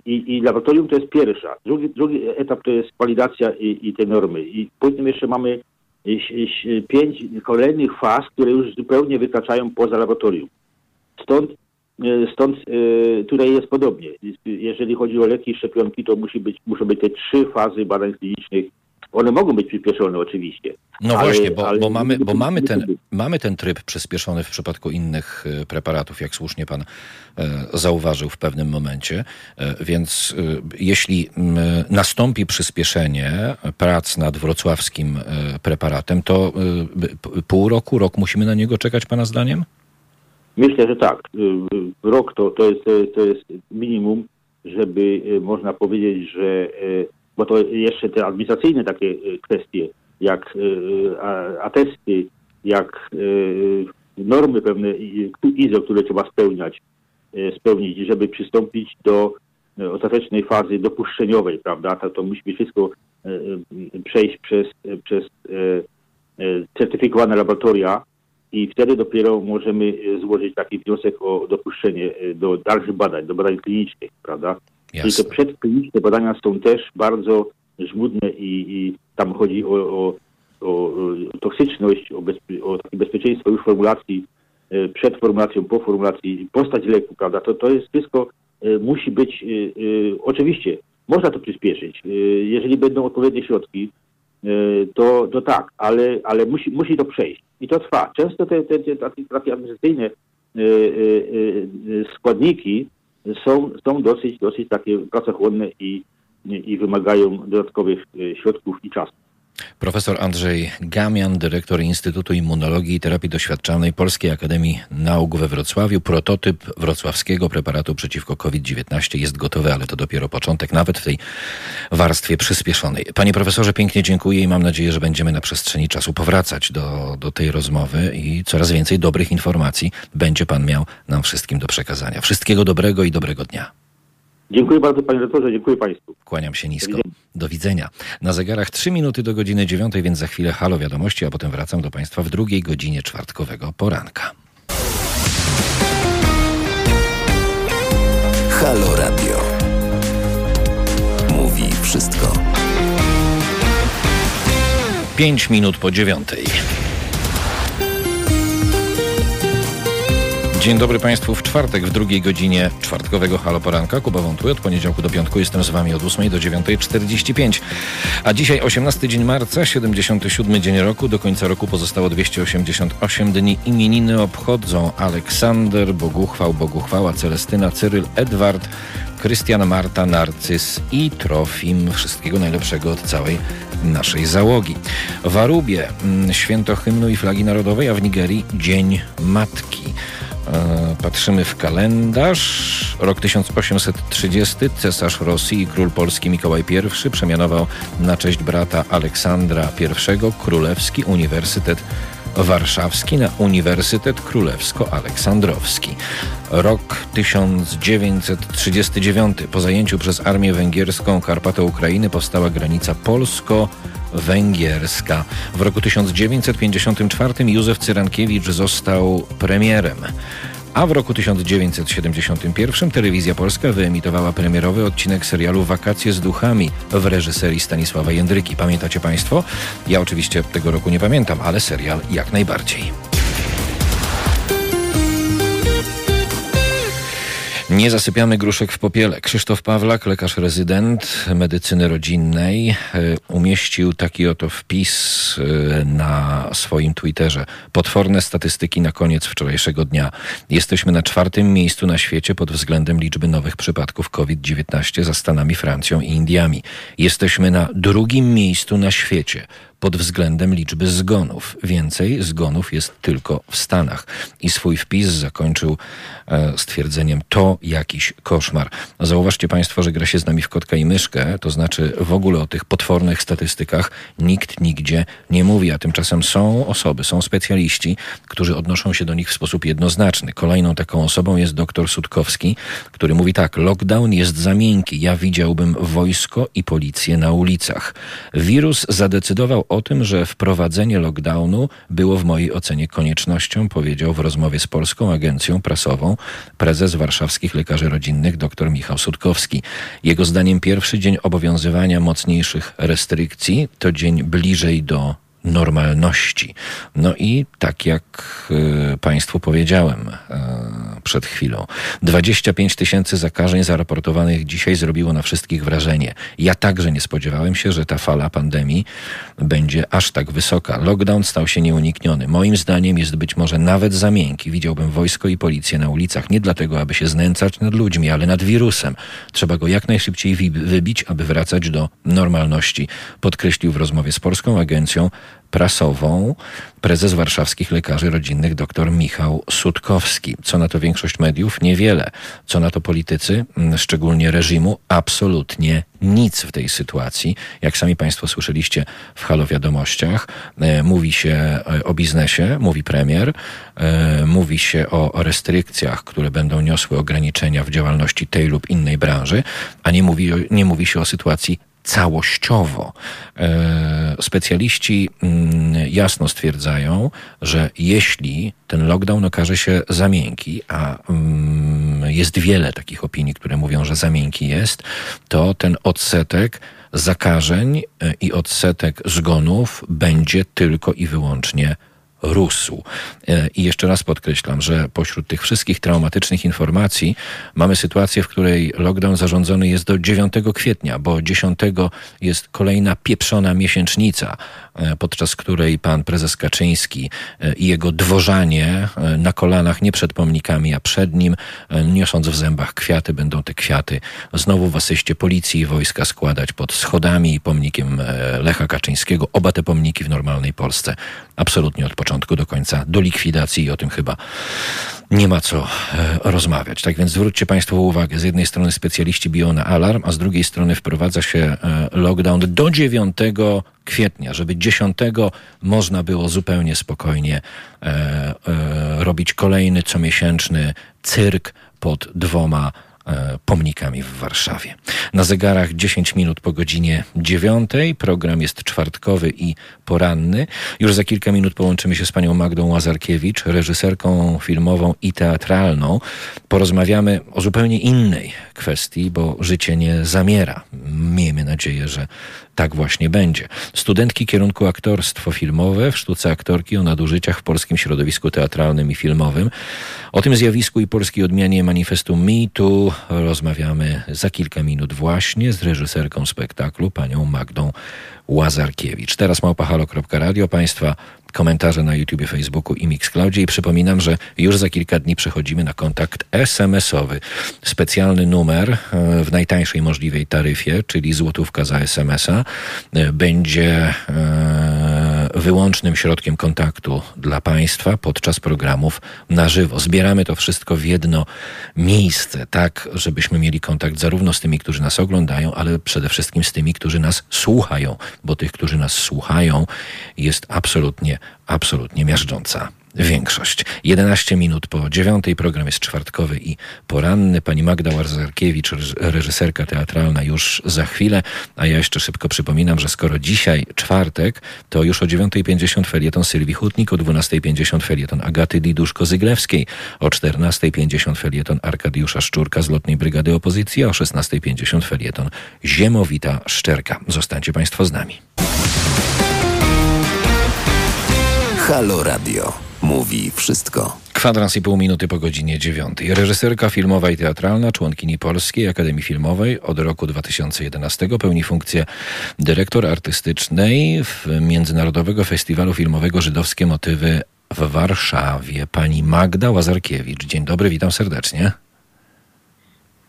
I, I, laboratorium to jest pierwsza. Drugi, drugi etap to jest walidacja i, i te normy. I później jeszcze mamy pięć kolejnych faz, które już zupełnie wykraczają poza laboratorium. Stąd, stąd e, tutaj jest podobnie. Jeżeli chodzi o leki i szczepionki, to musi być, muszą być te trzy fazy badań klinicznych one mogą być przyspieszone oczywiście. No ale, właśnie, bo, ale bo, mamy, bo mamy, ten, mamy ten tryb przyspieszony w przypadku innych e, preparatów, jak słusznie pan e, zauważył w pewnym momencie. E, więc jeśli nastąpi przyspieszenie prac nad wrocławskim preparatem, to pół roku, rok musimy na niego czekać pana zdaniem? Myślę, że tak. Rok to, to, jest, to jest minimum, żeby można powiedzieć, że bo to jeszcze te administracyjne takie y, kwestie, jak y, atesty, jak y, normy pewne ISO, które trzeba spełniać, spełnić, żeby przystąpić do ostatecznej fazy dopuszczeniowej, prawda? To, to musi być wszystko przejść przez, przez certyfikowane laboratoria i wtedy dopiero możemy złożyć taki wniosek o dopuszczenie do dalszych badań, do badań klinicznych, prawda? Jasne. Czyli te przedkliniczne badania są też bardzo żmudne i, i tam chodzi o, o, o toksyczność, o, bezpie, o takie bezpieczeństwo już formulacji, e, przed formulacją, po formulacji, postać leku, prawda? To, to jest wszystko, e, musi być, e, oczywiście, można to przyspieszyć, jeżeli będą odpowiednie środki, to, to tak, ale, ale musi, musi to przejść. I to trwa. Często te, te, te takie, takie administracyjne składniki są, są dosyć, dosyć takie pracochłonne i, i wymagają dodatkowych środków i czasu. Profesor Andrzej Gamian, dyrektor Instytutu Immunologii i Terapii Doświadczalnej Polskiej Akademii Nauk we Wrocławiu. Prototyp wrocławskiego preparatu przeciwko COVID-19 jest gotowy, ale to dopiero początek, nawet w tej warstwie przyspieszonej. Panie profesorze, pięknie dziękuję i mam nadzieję, że będziemy na przestrzeni czasu powracać do, do tej rozmowy i coraz więcej dobrych informacji będzie pan miał nam wszystkim do przekazania. Wszystkiego dobrego i dobrego dnia. Dziękuję bardzo panie doktorze, dziękuję państwu. Kłaniam się nisko. Do widzenia. do widzenia. Na zegarach 3 minuty do godziny 9, więc za chwilę halo wiadomości, a potem wracam do państwa w drugiej godzinie czwartkowego poranka. Halo Radio. Mówi wszystko. 5 minut po dziewiątej. Dzień dobry Państwu w czwartek w drugiej godzinie czwartkowego Halo Poranka. Kuba Wątły od poniedziałku do piątku jestem z Wami od 8 do 9.45. A dzisiaj 18 dzień marca, 77 dzień roku. Do końca roku pozostało 288 dni. Imieniny obchodzą Aleksander, Boguchwał, Boguchwała, Celestyna, Cyryl, Edward, Krystian, Marta, Narcys i Trofim. Wszystkiego najlepszego od całej naszej załogi. W Arubie mm, święto hymnu i flagi narodowej, a w Nigerii Dzień Matki. E, patrzymy w kalendarz. Rok 1830 cesarz Rosji i król polski Mikołaj I przemianował na cześć brata Aleksandra I Królewski Uniwersytet Warszawski na Uniwersytet Królewsko-Aleksandrowski. Rok 1939. Po zajęciu przez armię węgierską Karpatę Ukrainy powstała granica polsko-węgierska. W roku 1954 Józef Cyrankiewicz został premierem. A w roku 1971 Telewizja Polska wyemitowała premierowy odcinek serialu Wakacje z duchami w reżyserii Stanisława Jędryki. Pamiętacie Państwo? Ja oczywiście tego roku nie pamiętam, ale serial jak najbardziej. Nie zasypiamy gruszek w popiele. Krzysztof Pawlak, lekarz rezydent medycyny rodzinnej, e, umieścił taki oto wpis e, na swoim Twitterze. Potworne statystyki na koniec wczorajszego dnia. Jesteśmy na czwartym miejscu na świecie pod względem liczby nowych przypadków COVID-19 za Stanami, Francją i Indiami. Jesteśmy na drugim miejscu na świecie pod względem liczby zgonów. Więcej zgonów jest tylko w Stanach. I swój wpis zakończył e, stwierdzeniem to jakiś koszmar. Zauważcie Państwo, że gra się z nami w kotka i myszkę, to znaczy w ogóle o tych potwornych statystykach nikt nigdzie nie mówi, a tymczasem są osoby, są specjaliści, którzy odnoszą się do nich w sposób jednoznaczny. Kolejną taką osobą jest dr Sutkowski, który mówi tak, lockdown jest za miękki, ja widziałbym wojsko i policję na ulicach. Wirus zadecydował o tym, że wprowadzenie lockdownu było w mojej ocenie koniecznością, powiedział w rozmowie z Polską Agencją Prasową prezes warszawskich lekarzy rodzinnych dr Michał Sutkowski. Jego zdaniem pierwszy dzień obowiązywania mocniejszych restrykcji to dzień bliżej do normalności. No i tak jak y, Państwu powiedziałem y, przed chwilą, 25 tysięcy zakażeń zaraportowanych dzisiaj zrobiło na wszystkich wrażenie. Ja także nie spodziewałem się, że ta fala pandemii będzie aż tak wysoka. Lockdown stał się nieunikniony. Moim zdaniem jest być może nawet za miękki. Widziałbym wojsko i policję na ulicach. Nie dlatego, aby się znęcać nad ludźmi, ale nad wirusem. Trzeba go jak najszybciej wybić, aby wracać do normalności. Podkreślił w rozmowie z Polską Agencją prasową prezes warszawskich lekarzy rodzinnych dr Michał Sutkowski. Co na to większość mediów? Niewiele. Co na to politycy, mm, szczególnie reżimu? Absolutnie nic w tej sytuacji. Jak sami Państwo słyszeliście w Halo Wiadomościach, e, mówi się e, o biznesie, mówi premier, e, mówi się o restrykcjach, które będą niosły ograniczenia w działalności tej lub innej branży, a nie mówi, nie mówi się o sytuacji całościowo. E, specjaliści mm, jasno stwierdzają, że jeśli ten lockdown okaże się za miękki, a mm, jest wiele takich opinii, które mówią, że za miękki jest, to ten odsetek zakażeń e, i odsetek zgonów będzie tylko i wyłącznie rósł. E, I jeszcze raz podkreślam, że pośród tych wszystkich traumatycznych informacji mamy sytuację, w której lockdown zarządzony jest do 9 kwietnia, bo 10 jest kolejna pieprzona miesięcznica, podczas której pan prezes Kaczyński e, i jego dworzanie na kolanach, nie przed pomnikami, a przed nim, niosąc w zębach kwiaty, będą te kwiaty znowu w asyście policji i wojska składać pod schodami i pomnikiem Lecha Kaczyńskiego. Oba te pomniki w normalnej Polsce absolutnie od początku do końca do likwidacji i o tym chyba nie ma co e, rozmawiać. Tak więc zwróćcie Państwo uwagę, z jednej strony specjaliści biją na alarm, a z drugiej strony wprowadza się e, lockdown do 9 kwietnia, żeby 10 można było zupełnie spokojnie e, e, robić kolejny comiesięczny cyrk pod dwoma E, pomnikami w Warszawie. Na zegarach 10 minut po godzinie 9. Program jest czwartkowy i poranny. Już za kilka minut połączymy się z panią Magdą Łazarkiewicz, reżyserką filmową i teatralną. Porozmawiamy o zupełnie innej kwestii, bo życie nie zamiera. Miejmy nadzieję, że tak właśnie będzie. Studentki kierunku aktorstwo filmowe w sztuce aktorki o nadużyciach w polskim środowisku teatralnym i filmowym. O tym zjawisku i polskiej odmianie manifestu MeToo rozmawiamy za kilka minut właśnie z reżyserką spektaklu, panią Magdą Łazarkiewicz. Teraz małpahalo.radio. Państwa komentarze na YouTube, Facebooku i Mixcloudzie i przypominam, że już za kilka dni przechodzimy na kontakt SMS-owy. Specjalny numer e, w najtańszej możliwej taryfie, czyli złotówka za SMS-a, e, będzie e, wyłącznym środkiem kontaktu dla Państwa podczas programów na żywo. Zbieramy to wszystko w jedno miejsce, tak, żebyśmy mieli kontakt zarówno z tymi, którzy nas oglądają, ale przede wszystkim z tymi, którzy nas słuchają, bo tych, którzy nas słuchają, jest absolutnie, absolutnie miażdżąca większość. 11 minut po dziewiątej, program jest czwartkowy i poranny. Pani Magda Łazarkiewicz, reżyserka teatralna już za chwilę, a ja jeszcze szybko przypominam, że skoro dzisiaj czwartek, to już o 9.50 felieton Sylwii Hutnik, o 12.50 felieton Agaty Diduszko-Zyglewskiej, o 14.50 felieton Arkadiusza Szczurka z Lotnej Brygady Opozycji, a o 16.50 felieton Ziemowita Szczerka. Zostańcie Państwo z nami. Halo Radio mówi wszystko. Kwadrans i pół minuty po godzinie dziewiątej. Reżyserka filmowa i teatralna, członkini Polskiej Akademii Filmowej od roku 2011 pełni funkcję dyrektor artystycznej w Międzynarodowego Festiwalu Filmowego Żydowskie Motywy w Warszawie. Pani Magda Łazarkiewicz. Dzień dobry, witam serdecznie.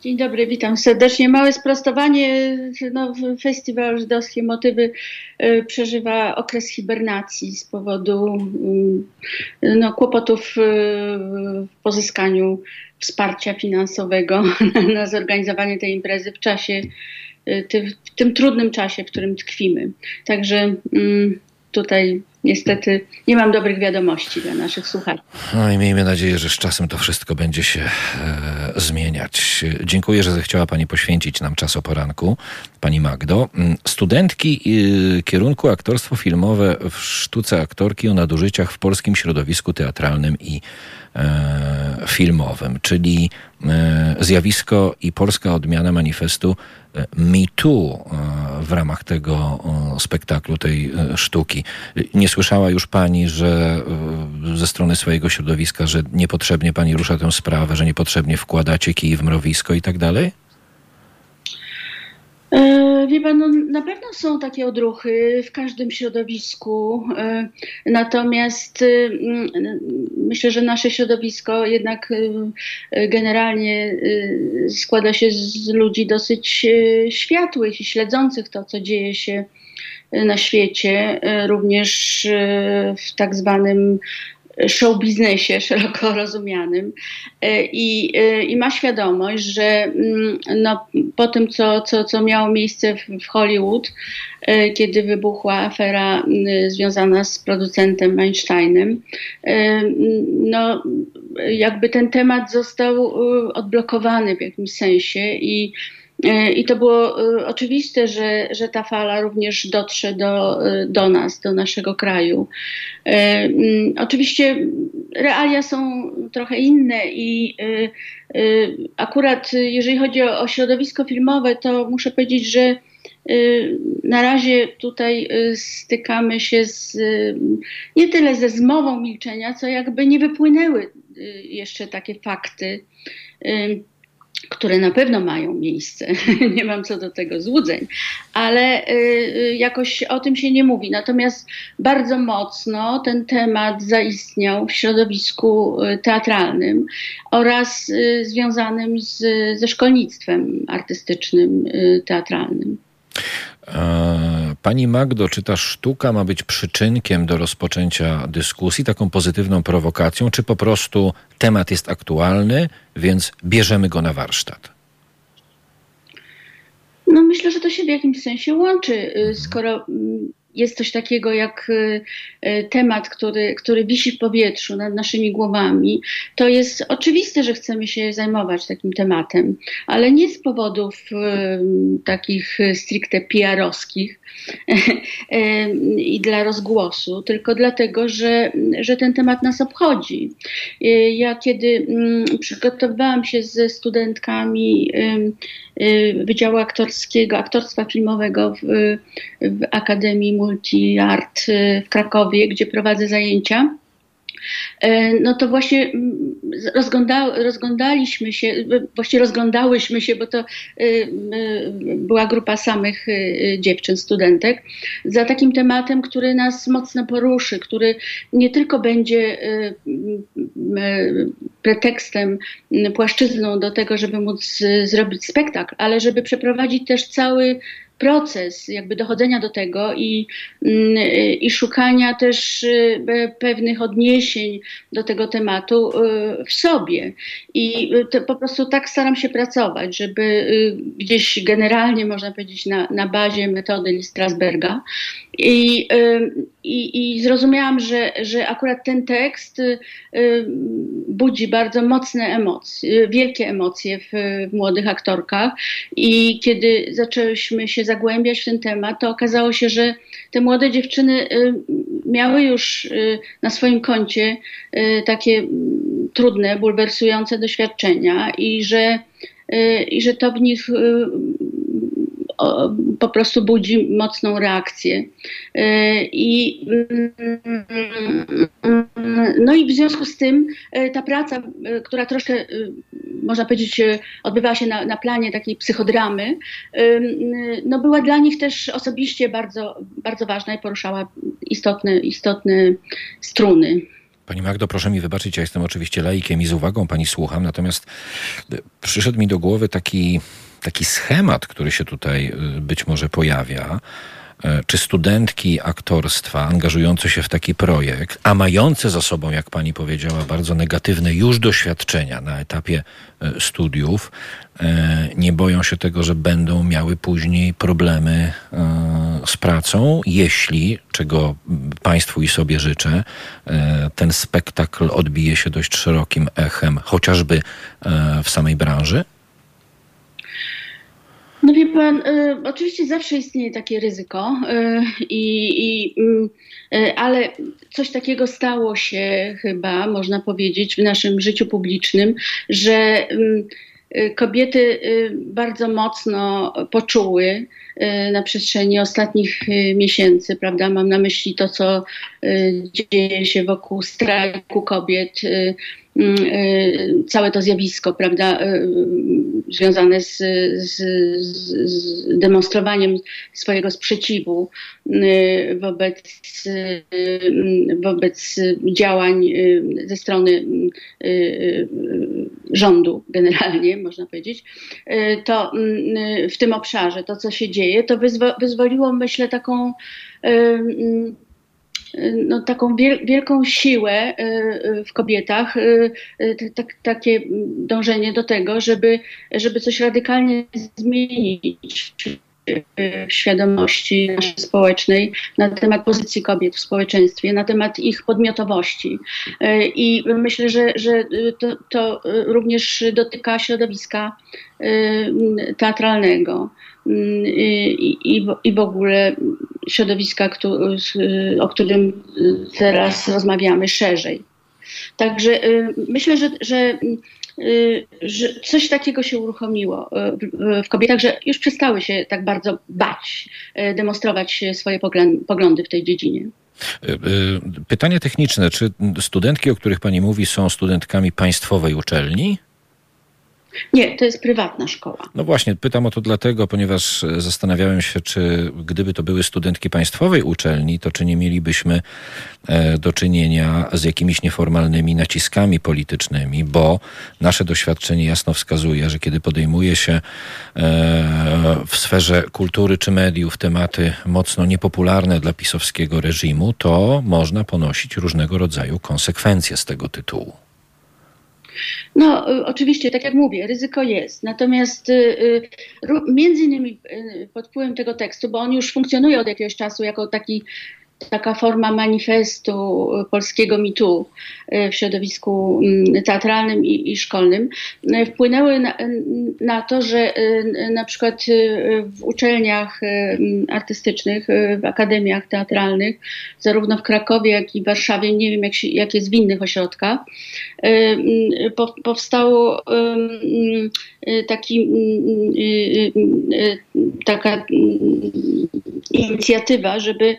Dzień dobry, witam serdecznie. Małe sprostowanie. No, Festiwal Żydowskie Motywy y, przeżywa okres hibernacji z powodu y, no, kłopotów y, w pozyskaniu wsparcia finansowego na zorganizowanie tej imprezy w czasie, w tym trudnym czasie, w którym tkwimy. Także mm, tutaj niestety nie mam dobrych wiadomości dla naszych słuchaczy. No i miejmy nadzieję, że z czasem to wszystko będzie się e, zmieniać. Dziękuję, że zechciała Pani poświęcić nam czas o poranku, Pani Magdo. Mm, studentki y, kierunku aktorstwo filmowe w sztuce aktorki o nadużyciach w polskim środowisku teatralnym i filmowym, czyli e, zjawisko i polska odmiana manifestu e, Me Too e, w ramach tego spektaklu, tej sztuki. Nie słyszała już pani, że ze strony swojego środowiska, że niepotrzebnie pani rusza tę sprawę, że niepotrzebnie wkładacie kij w mrowisko i tak dalej? E, wie pan, no, na pewno są takie odruchy w każdym środowisku, e, natomiast e, myślę, że nasze środowisko jednak generalnie składa się z ludzi dosyć światłych i śledzących to, co dzieje się na świecie, również w tak zwanym show biznesie szeroko rozumianym e, i, e, i ma świadomość, że mm, no, po tym, co, co, co miało miejsce w, Hollywood, e, kiedy wybuchła afera związana z producentem Weinsteinem, no, jakby ten temat został odblokowany w jakimś sensie i I to było e, oczywiste, że, że ta fala również dotrze do, e, do nas, do naszego kraju. Mm, oczywiście realia są trochę inne i akurat jeżeli chodzi o, o środowisko filmowe, to muszę powiedzieć, że na razie tutaj stykamy się z, nie tyle ze zmową milczenia, co jakby nie wypłynęły jeszcze takie fakty które na pewno mają miejsce, nie mam co do tego złudzeń, ale y, y, jakoś o tym się nie mówi. Natomiast bardzo mocno ten temat zaistniał w środowisku y, teatralnym oraz związanym z, ze szkolnictwem artystycznym teatralnym. E, pani Magdo, czy ta sztuka ma być przyczynkiem do rozpoczęcia dyskusji, taką pozytywną prowokacją, czy po prostu temat jest aktualny, więc bierzemy go na warsztat? No myślę, że to się w jakimś sensie łączy, skoro mm, jest coś takiego jak y, y, temat, który, który wisi w powietrzu nad naszymi głowami, to jest oczywiste, że chcemy się zajmować takim tematem, ale nie z powodów y, takich stricte PR-owskich i dla rozgłosu, tylko dlatego, że, że ten temat nas obchodzi. Ja kiedy mm, przygotowywałam się ze studentkami Wydziału Aktorskiego, Aktorstwa Filmowego w, w Akademii Multi Art w Krakowie, gdzie prowadzę zajęcia. E, no to właśnie mm, rozgląda, rozglądaliśmy się, właściwie rozglądałyśmy się, bo to y, była grupa samych dziewczyn, studentek, za takim tematem, który nas mocno poruszy, który nie tylko będzie pretekstem, płaszczyzną do tego, żeby móc zrobić spektakl, ale żeby przeprowadzić też cały proces jakby dochodzenia do tego i, mm, i szukania też y, pewnych odniesień do tego tematu y, w sobie. I po prostu tak staram się pracować, żeby y, gdzieś generalnie, można powiedzieć, na, na bazie metody Strasberga. I, i, I zrozumiałam, że, że akurat ten tekst budzi bardzo mocne emocje, wielkie emocje w, w młodych aktorkach. I kiedy zaczęłyśmy się zagłębiać w ten temat, to okazało się, że te młode dziewczyny y, miały już y, na swoim koncie y, takie trudne, bulwersujące doświadczenia i że, i że to w nich po prostu budzi mocną reakcję. I No i w związku z tym ta praca, która troszkę, można powiedzieć, odbywała się na, na planie takiej psychodramy, no była dla nich też osobiście bardzo, bardzo ważna i poruszała istotne, istotne struny. Pani Magdo, proszę mi wybaczyć, ja jestem oczywiście laikiem i z uwagą pani słucham, natomiast przyszedł mi do głowy taki, taki schemat, który się tutaj być może pojawia E, czy studentki aktorstwa angażujące się w taki projekt, a mające za sobą, jak pani powiedziała, bardzo negatywne już doświadczenia na etapie e, studiów, e, nie boją się tego, że będą miały później problemy z pracą, jeśli, czego państwu i sobie życzę, ten spektakl odbije się dość szerokim echem, chociażby w samej branży? No wie pan, y, oczywiście zawsze istnieje takie ryzyko, y, i, y, ale coś takiego stało się chyba, można powiedzieć, w naszym życiu publicznym, że kobiety bardzo mocno poczuły na przestrzeni ostatnich miesięcy, prawda? Mam na myśli to, co dzieje się wokół strajku kobiet, y, całe to zjawisko, prawda, y, związane z, z, z demonstrowaniem swojego sprzeciwu y, wobec, wobec działań ze strony rządu generalnie, można powiedzieć, to mm, w tym obszarze, to co się dzieje, to wyzwo wyzwoliło, myślę, taką mm, no, taką wielką siłę y, y, w kobietach, y, tak, takie dążenie do tego, żeby, żeby coś radykalnie zmienić w świadomości naszej społecznej na temat pozycji kobiet w społeczeństwie, na temat ich podmiotowości. I myślę, że, że to, to również dotyka środowiska teatralnego. Mm, i, i, i w ogóle środowiska, o którym teraz rozmawiamy szerzej. Także y, myślę, że, że, y, że coś takiego się uruchomiło y, w kobietach, że już przestały się tak bardzo bać, demonstrować swoje poglądy w tej dziedzinie. Pytanie techniczne. Czy studentki, o których Pani mówi, są studentkami państwowej uczelni? Nie, to jest prywatna szkoła. No właśnie, pytam o to dlatego, ponieważ e, zastanawiałem się, czy gdyby to były studentki państwowej uczelni, to czy nie mielibyśmy e, do czynienia z jakimiś nieformalnymi naciskami politycznymi, bo nasze doświadczenie jasno wskazuje, że kiedy podejmuje się e, w sferze kultury czy mediów tematy mocno niepopularne dla pisowskiego reżimu, to można ponosić różnego rodzaju konsekwencje z tego tytułu. No, y, oczywiście, tak jak mówię, ryzyko jest. Natomiast y, y, między innymi pod wpływem tego tekstu, bo on już funkcjonuje od jakiegoś czasu jako taki taka forma manifestu polskiego mitu w środowisku mm, teatralnym i, i szkolnym, wpłynęły na, na, to, że na przykład w uczelniach artystycznych, w akademiach teatralnych, zarówno w Krakowie, jak i w Warszawie, nie wiem jak, się, jak jest w innych ośrodkach, powstało taki, taka inicjatywa, żeby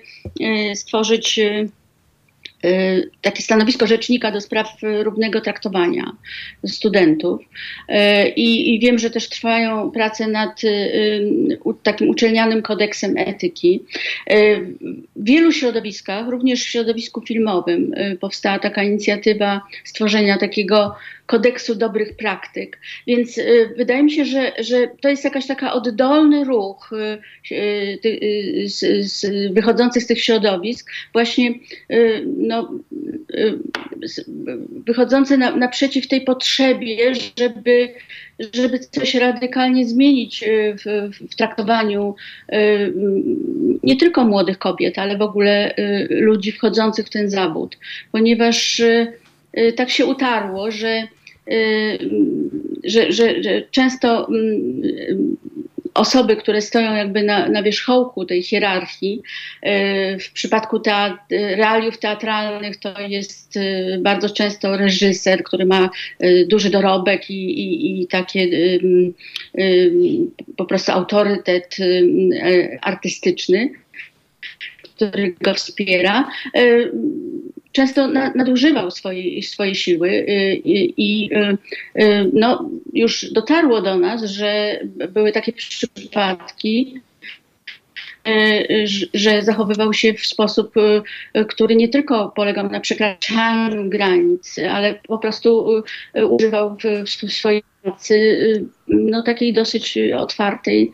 stworzyć Y, takie stanowisko rzecznika do spraw równego traktowania studentów. Y, I, I, wiem, że też trwają prace nad y, takim uczelnianym kodeksem etyki. W wielu środowiskach, również w środowisku filmowym, powstała taka inicjatywa stworzenia takiego kodeksu dobrych praktyk. Więc wydaje mi się, że, że to jest jakaś taka oddolny ruch z, z, wychodzący z tych środowisk, właśnie no, wychodzące na, naprzeciw tej potrzebie, żeby, żeby coś radykalnie zmienić y, w, w traktowaniu y, nie tylko młodych kobiet, ale w ogóle y, ludzi wchodzących w ten zawód, ponieważ tak się utarło, że że, że, że, często osoby, które stoją jakby na, na wierzchołku tej hierarchii, w przypadku teat realiów teatralnych to jest bardzo często reżyser, który ma duży dorobek i, i, i takie po prostu autorytet artystyczny, który go wspiera często nadużywał swojej, siły i, i no, już dotarło do nas, że były takie przypadki, że zachowywał się w sposób, który nie tylko polegał na przekraczaniu granic, ale po prostu używał w swojej pracy no, takiej dosyć otwartej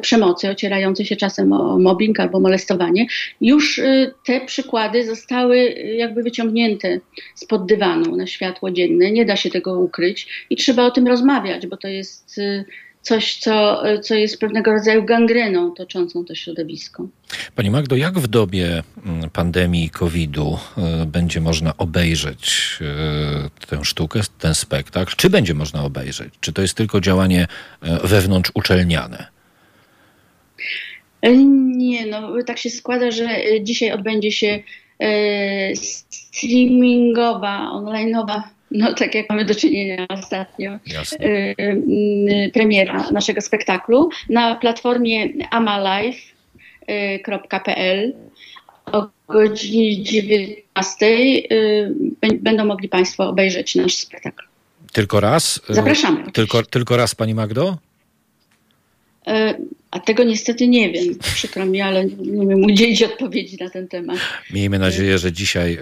przemocy, ocierającej się czasem o mobbing albo molestowanie. Już te przykłady zostały jakby wyciągnięte spod dywanu na światło dzienne. Nie da się tego ukryć i trzeba o tym rozmawiać, bo to jest coś, co, co jest pewnego rodzaju gangreną toczącą to środowisko. Pani Magdo, jak w dobie mm, pandemii COVID-u e, będzie można obejrzeć e, tę sztukę, ten spektakl? Czy będzie można obejrzeć? Czy to jest tylko działanie e, wewnątrz uczelniane? Nie, no tak się składa, że dzisiaj odbędzie się streamingowa, online'owa no tak jak mamy do czynienia ostatnio, y, y, premiera naszego spektaklu na platformie amalife.pl o godzinie 19 y, będą mogli Państwo obejrzeć nasz spektakl. Tylko raz? Zapraszamy. Tylko, tylko raz, Pani Magdo? A tego niestety nie wiem. Przykro mi, ale nie wiem udzielić odpowiedzi na ten temat. Miejmy nadzieję, że dzisiaj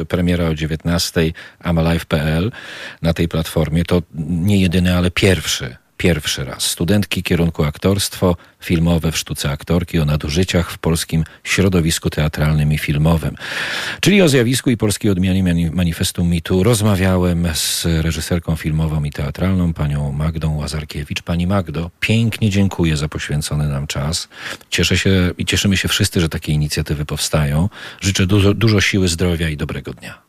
y, premiera o 19 amalive.pl na tej platformie to nie jedyny, ale pierwszy pierwszy raz. Studentki kierunku aktorstwo filmowe w sztuce aktorki o nadużyciach w polskim środowisku teatralnym i filmowym. Czyli o zjawisku i polskiej odmianie manifestu mitu rozmawiałem z reżyserką filmową i teatralną, panią Magdą Łazarkiewicz. Pani Magdo, pięknie dziękuję za poświęcony nam czas. Cieszę się i cieszymy się wszyscy, że takie inicjatywy powstają. Życzę dużo, dużo siły, zdrowia i dobrego dnia.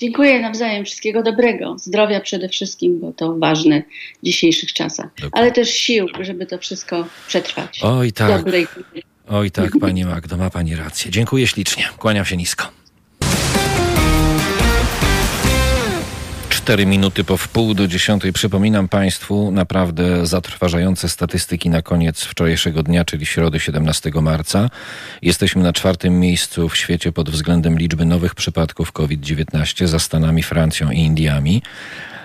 Dziękuję nawzajem. Wszystkiego dobrego. Zdrowia przede wszystkim, bo to ważne w dzisiejszych czasach. Dokładnie. Ale też sił, żeby to wszystko przetrwać. Oj tak. Dobrej. Oj tak, pani Magdo, ma pani rację. Dziękuję ślicznie. Kłaniam się nisko. Cztery minuty po wpół do dziesiątej. Przypominam Państwu naprawdę zatrważające statystyki na koniec wczorajszego dnia, czyli środy 17 marca. Jesteśmy na czwartym miejscu w świecie pod względem liczby nowych przypadków COVID-19 za Stanami, Francją i Indiami.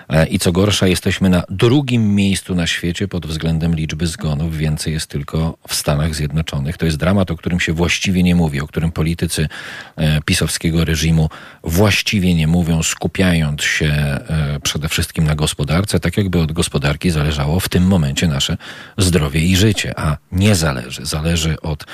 E, I co gorsza, jesteśmy na drugim miejscu na świecie pod względem liczby zgonów. Więcej jest tylko w Stanach Zjednoczonych. To jest dramat, o którym się właściwie nie mówi, o którym politycy e, pisowskiego reżimu właściwie nie mówią, skupiając się e, przede wszystkim na gospodarce, tak jakby od gospodarki zależało w tym momencie nasze zdrowie i życie, a nie zależy. Zależy od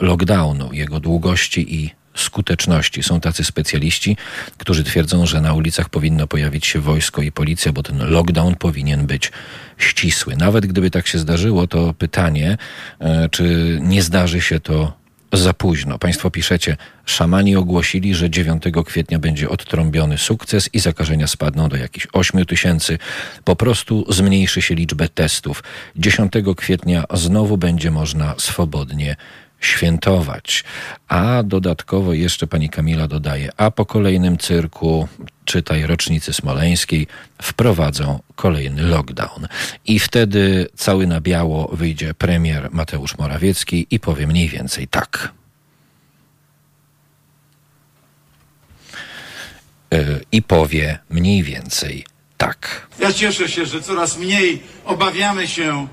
lockdownu, jego długości i skuteczności. Są tacy specjaliści, którzy twierdzą, że na ulicach powinno pojawić się wojsko i policja, bo ten lockdown powinien być ścisły. Nawet gdyby tak się zdarzyło, to pytanie, e, czy nie zdarzy się to za późno. Państwo piszecie, szamani ogłosili, że 9 kwietnia będzie odtrąbiony sukces i zakażenia spadną do jakichś 8 tysięcy. Po prostu zmniejszy się liczbę testów. 10 kwietnia znowu będzie można swobodnie świętować. A dodatkowo jeszcze pani Kamila dodaje, a po kolejnym cyrku, czytaj rocznicy smoleńskiej, wprowadzą kolejny lockdown. I wtedy cały na biało wyjdzie premier Mateusz Morawiecki i powie mniej więcej tak. E, I powie mniej więcej tak. Ja cieszę się, że coraz mniej obawiamy się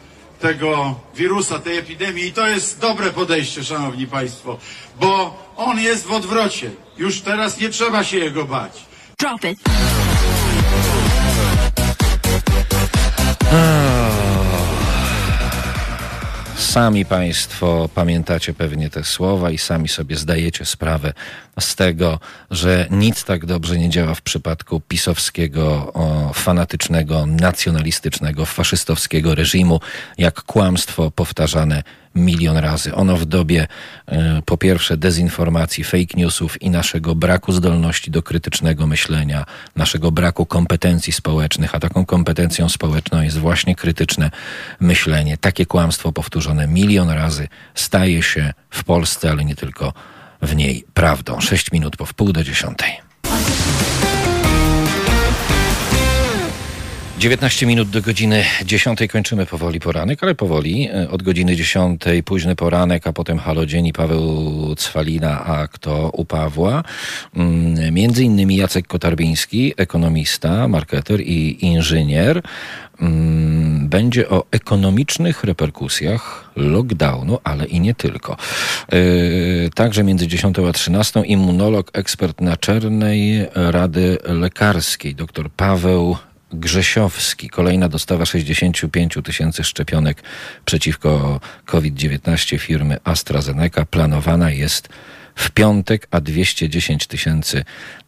tego wirusa, tej epidemii. I to jest dobre podejście, Szanowni Państwo, bo on jest w odwrocie. Już teraz nie trzeba się jego bać. Drop it. Sami Państwo pamiętacie pewnie te słowa i sami sobie zdajecie sprawę z tego, że nic tak dobrze nie działa w przypadku pisowskiego, o, fanatycznego, nacjonalistycznego, faszystowskiego reżimu, jak kłamstwo powtarzane milion razy. Ono w dobie e, po pierwsze dezinformacji, fake newsów i naszego braku zdolności do krytycznego myślenia, naszego braku kompetencji społecznych, a taką kompetencją społeczną jest właśnie krytyczne myślenie. Takie kłamstwo powtórzone milion razy staje się w Polsce, ale nie tylko w niej prawdą. Sześć minut po wpół do dziesiątej. 19 minut do godziny 10 kończymy powoli poranek, ale powoli. E, od godziny 10 późny poranek, a potem halodzień Paweł Cwalina, a kto u Pawła? Mm, między innymi Jacek Kotarbiński, ekonomista, marketer i inżynier. Mm, będzie o ekonomicznych reperkusjach lockdownu, ale i nie tylko. Yy, także między 10 a 13 immunolog, ekspert Naczelnej Rady Lekarskiej, dr Paweł Grzesiowski. Kolejna dostawa 65 tysięcy szczepionek przeciwko COVID-19 firmy AstraZeneca planowana jest w piątek, a 210 tysięcy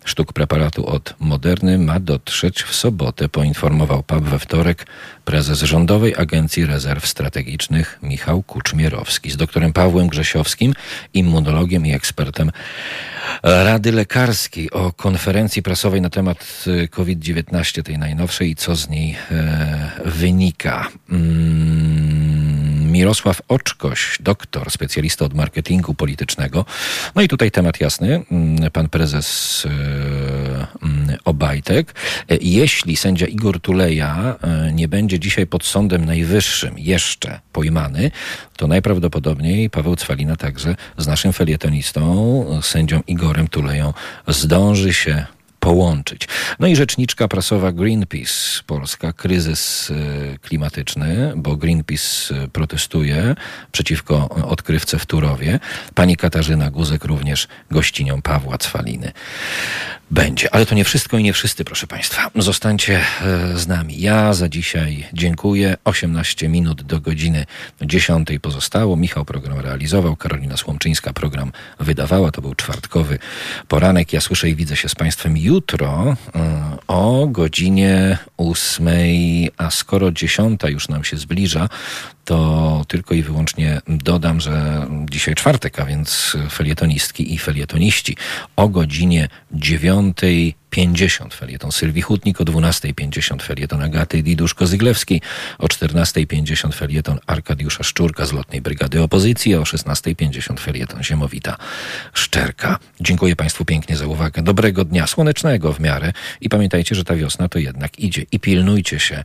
sztuk preparatu od Moderny ma dotrzeć w sobotę, poinformował PAP we wtorek prezes Rządowej Agencji Rezerw Strategicznych Michał Kuczmierowski. Z doktorem Pawłem Grzesiowskim, immunologiem i ekspertem Rady Lekarskiej o konferencji prasowej na temat COVID-19, tej najnowszej i co z niej e, wynika. Mm Mirosław Oczkoś, doktor, specjalista od marketingu politycznego. No i tutaj temat jasny. Mm, pan prezes e, mm, Obajtek. E, jeśli sędzia Igor Tuleja e, nie będzie dzisiaj pod Sądem Najwyższym jeszcze pojmany, to najprawdopodobniej Paweł Cwalina także z naszym felietonistą, sędzią Igorem Tuleją zdąży się połączyć. No i rzeczniczka prasowa Greenpeace Polska, kryzys y, klimatyczny, bo Greenpeace y, protestuje przeciwko odkrywce w Turowie. Pani Katarzyna Guzek również gościnią Pawła Cwaliny będzie. Ale to nie wszystko i nie wszyscy, proszę Państwa. Zostańcie e, z nami. Ja za dzisiaj dziękuję. 18 minut do godziny 10 pozostało. Michał program realizował, Karolina Słomczyńska program wydawała. To był czwartkowy poranek. Ja słyszę i widzę się z Państwem jutro e, o godzinie 8, a skoro 10 już nam się zbliża, to tylko i wyłącznie dodam, że dzisiaj czwartek, a więc felietonistki i felietoniści. O godzinie 9 50 felieton. Sylwii Hutnik, o 12.50 felieton. Agaty Diduszko-Zyglewskiej, o 14.50 felieton. Arkadiusza Szczurka z Lotnej Brygady Opozycji, o 16.50 felieton. Ziemowita Szczerka. Dziękuję Państwu pięknie za uwagę. Dobrego dnia, słonecznego w miarę. I pamiętajcie, że ta wiosna to jednak idzie. I pilnujcie się.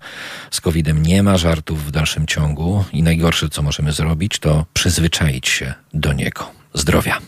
Z COVID-em nie ma żartów w dalszym ciągu i najgorsze, co możemy zrobić, to przyzwyczaić się do niego. Zdrowia.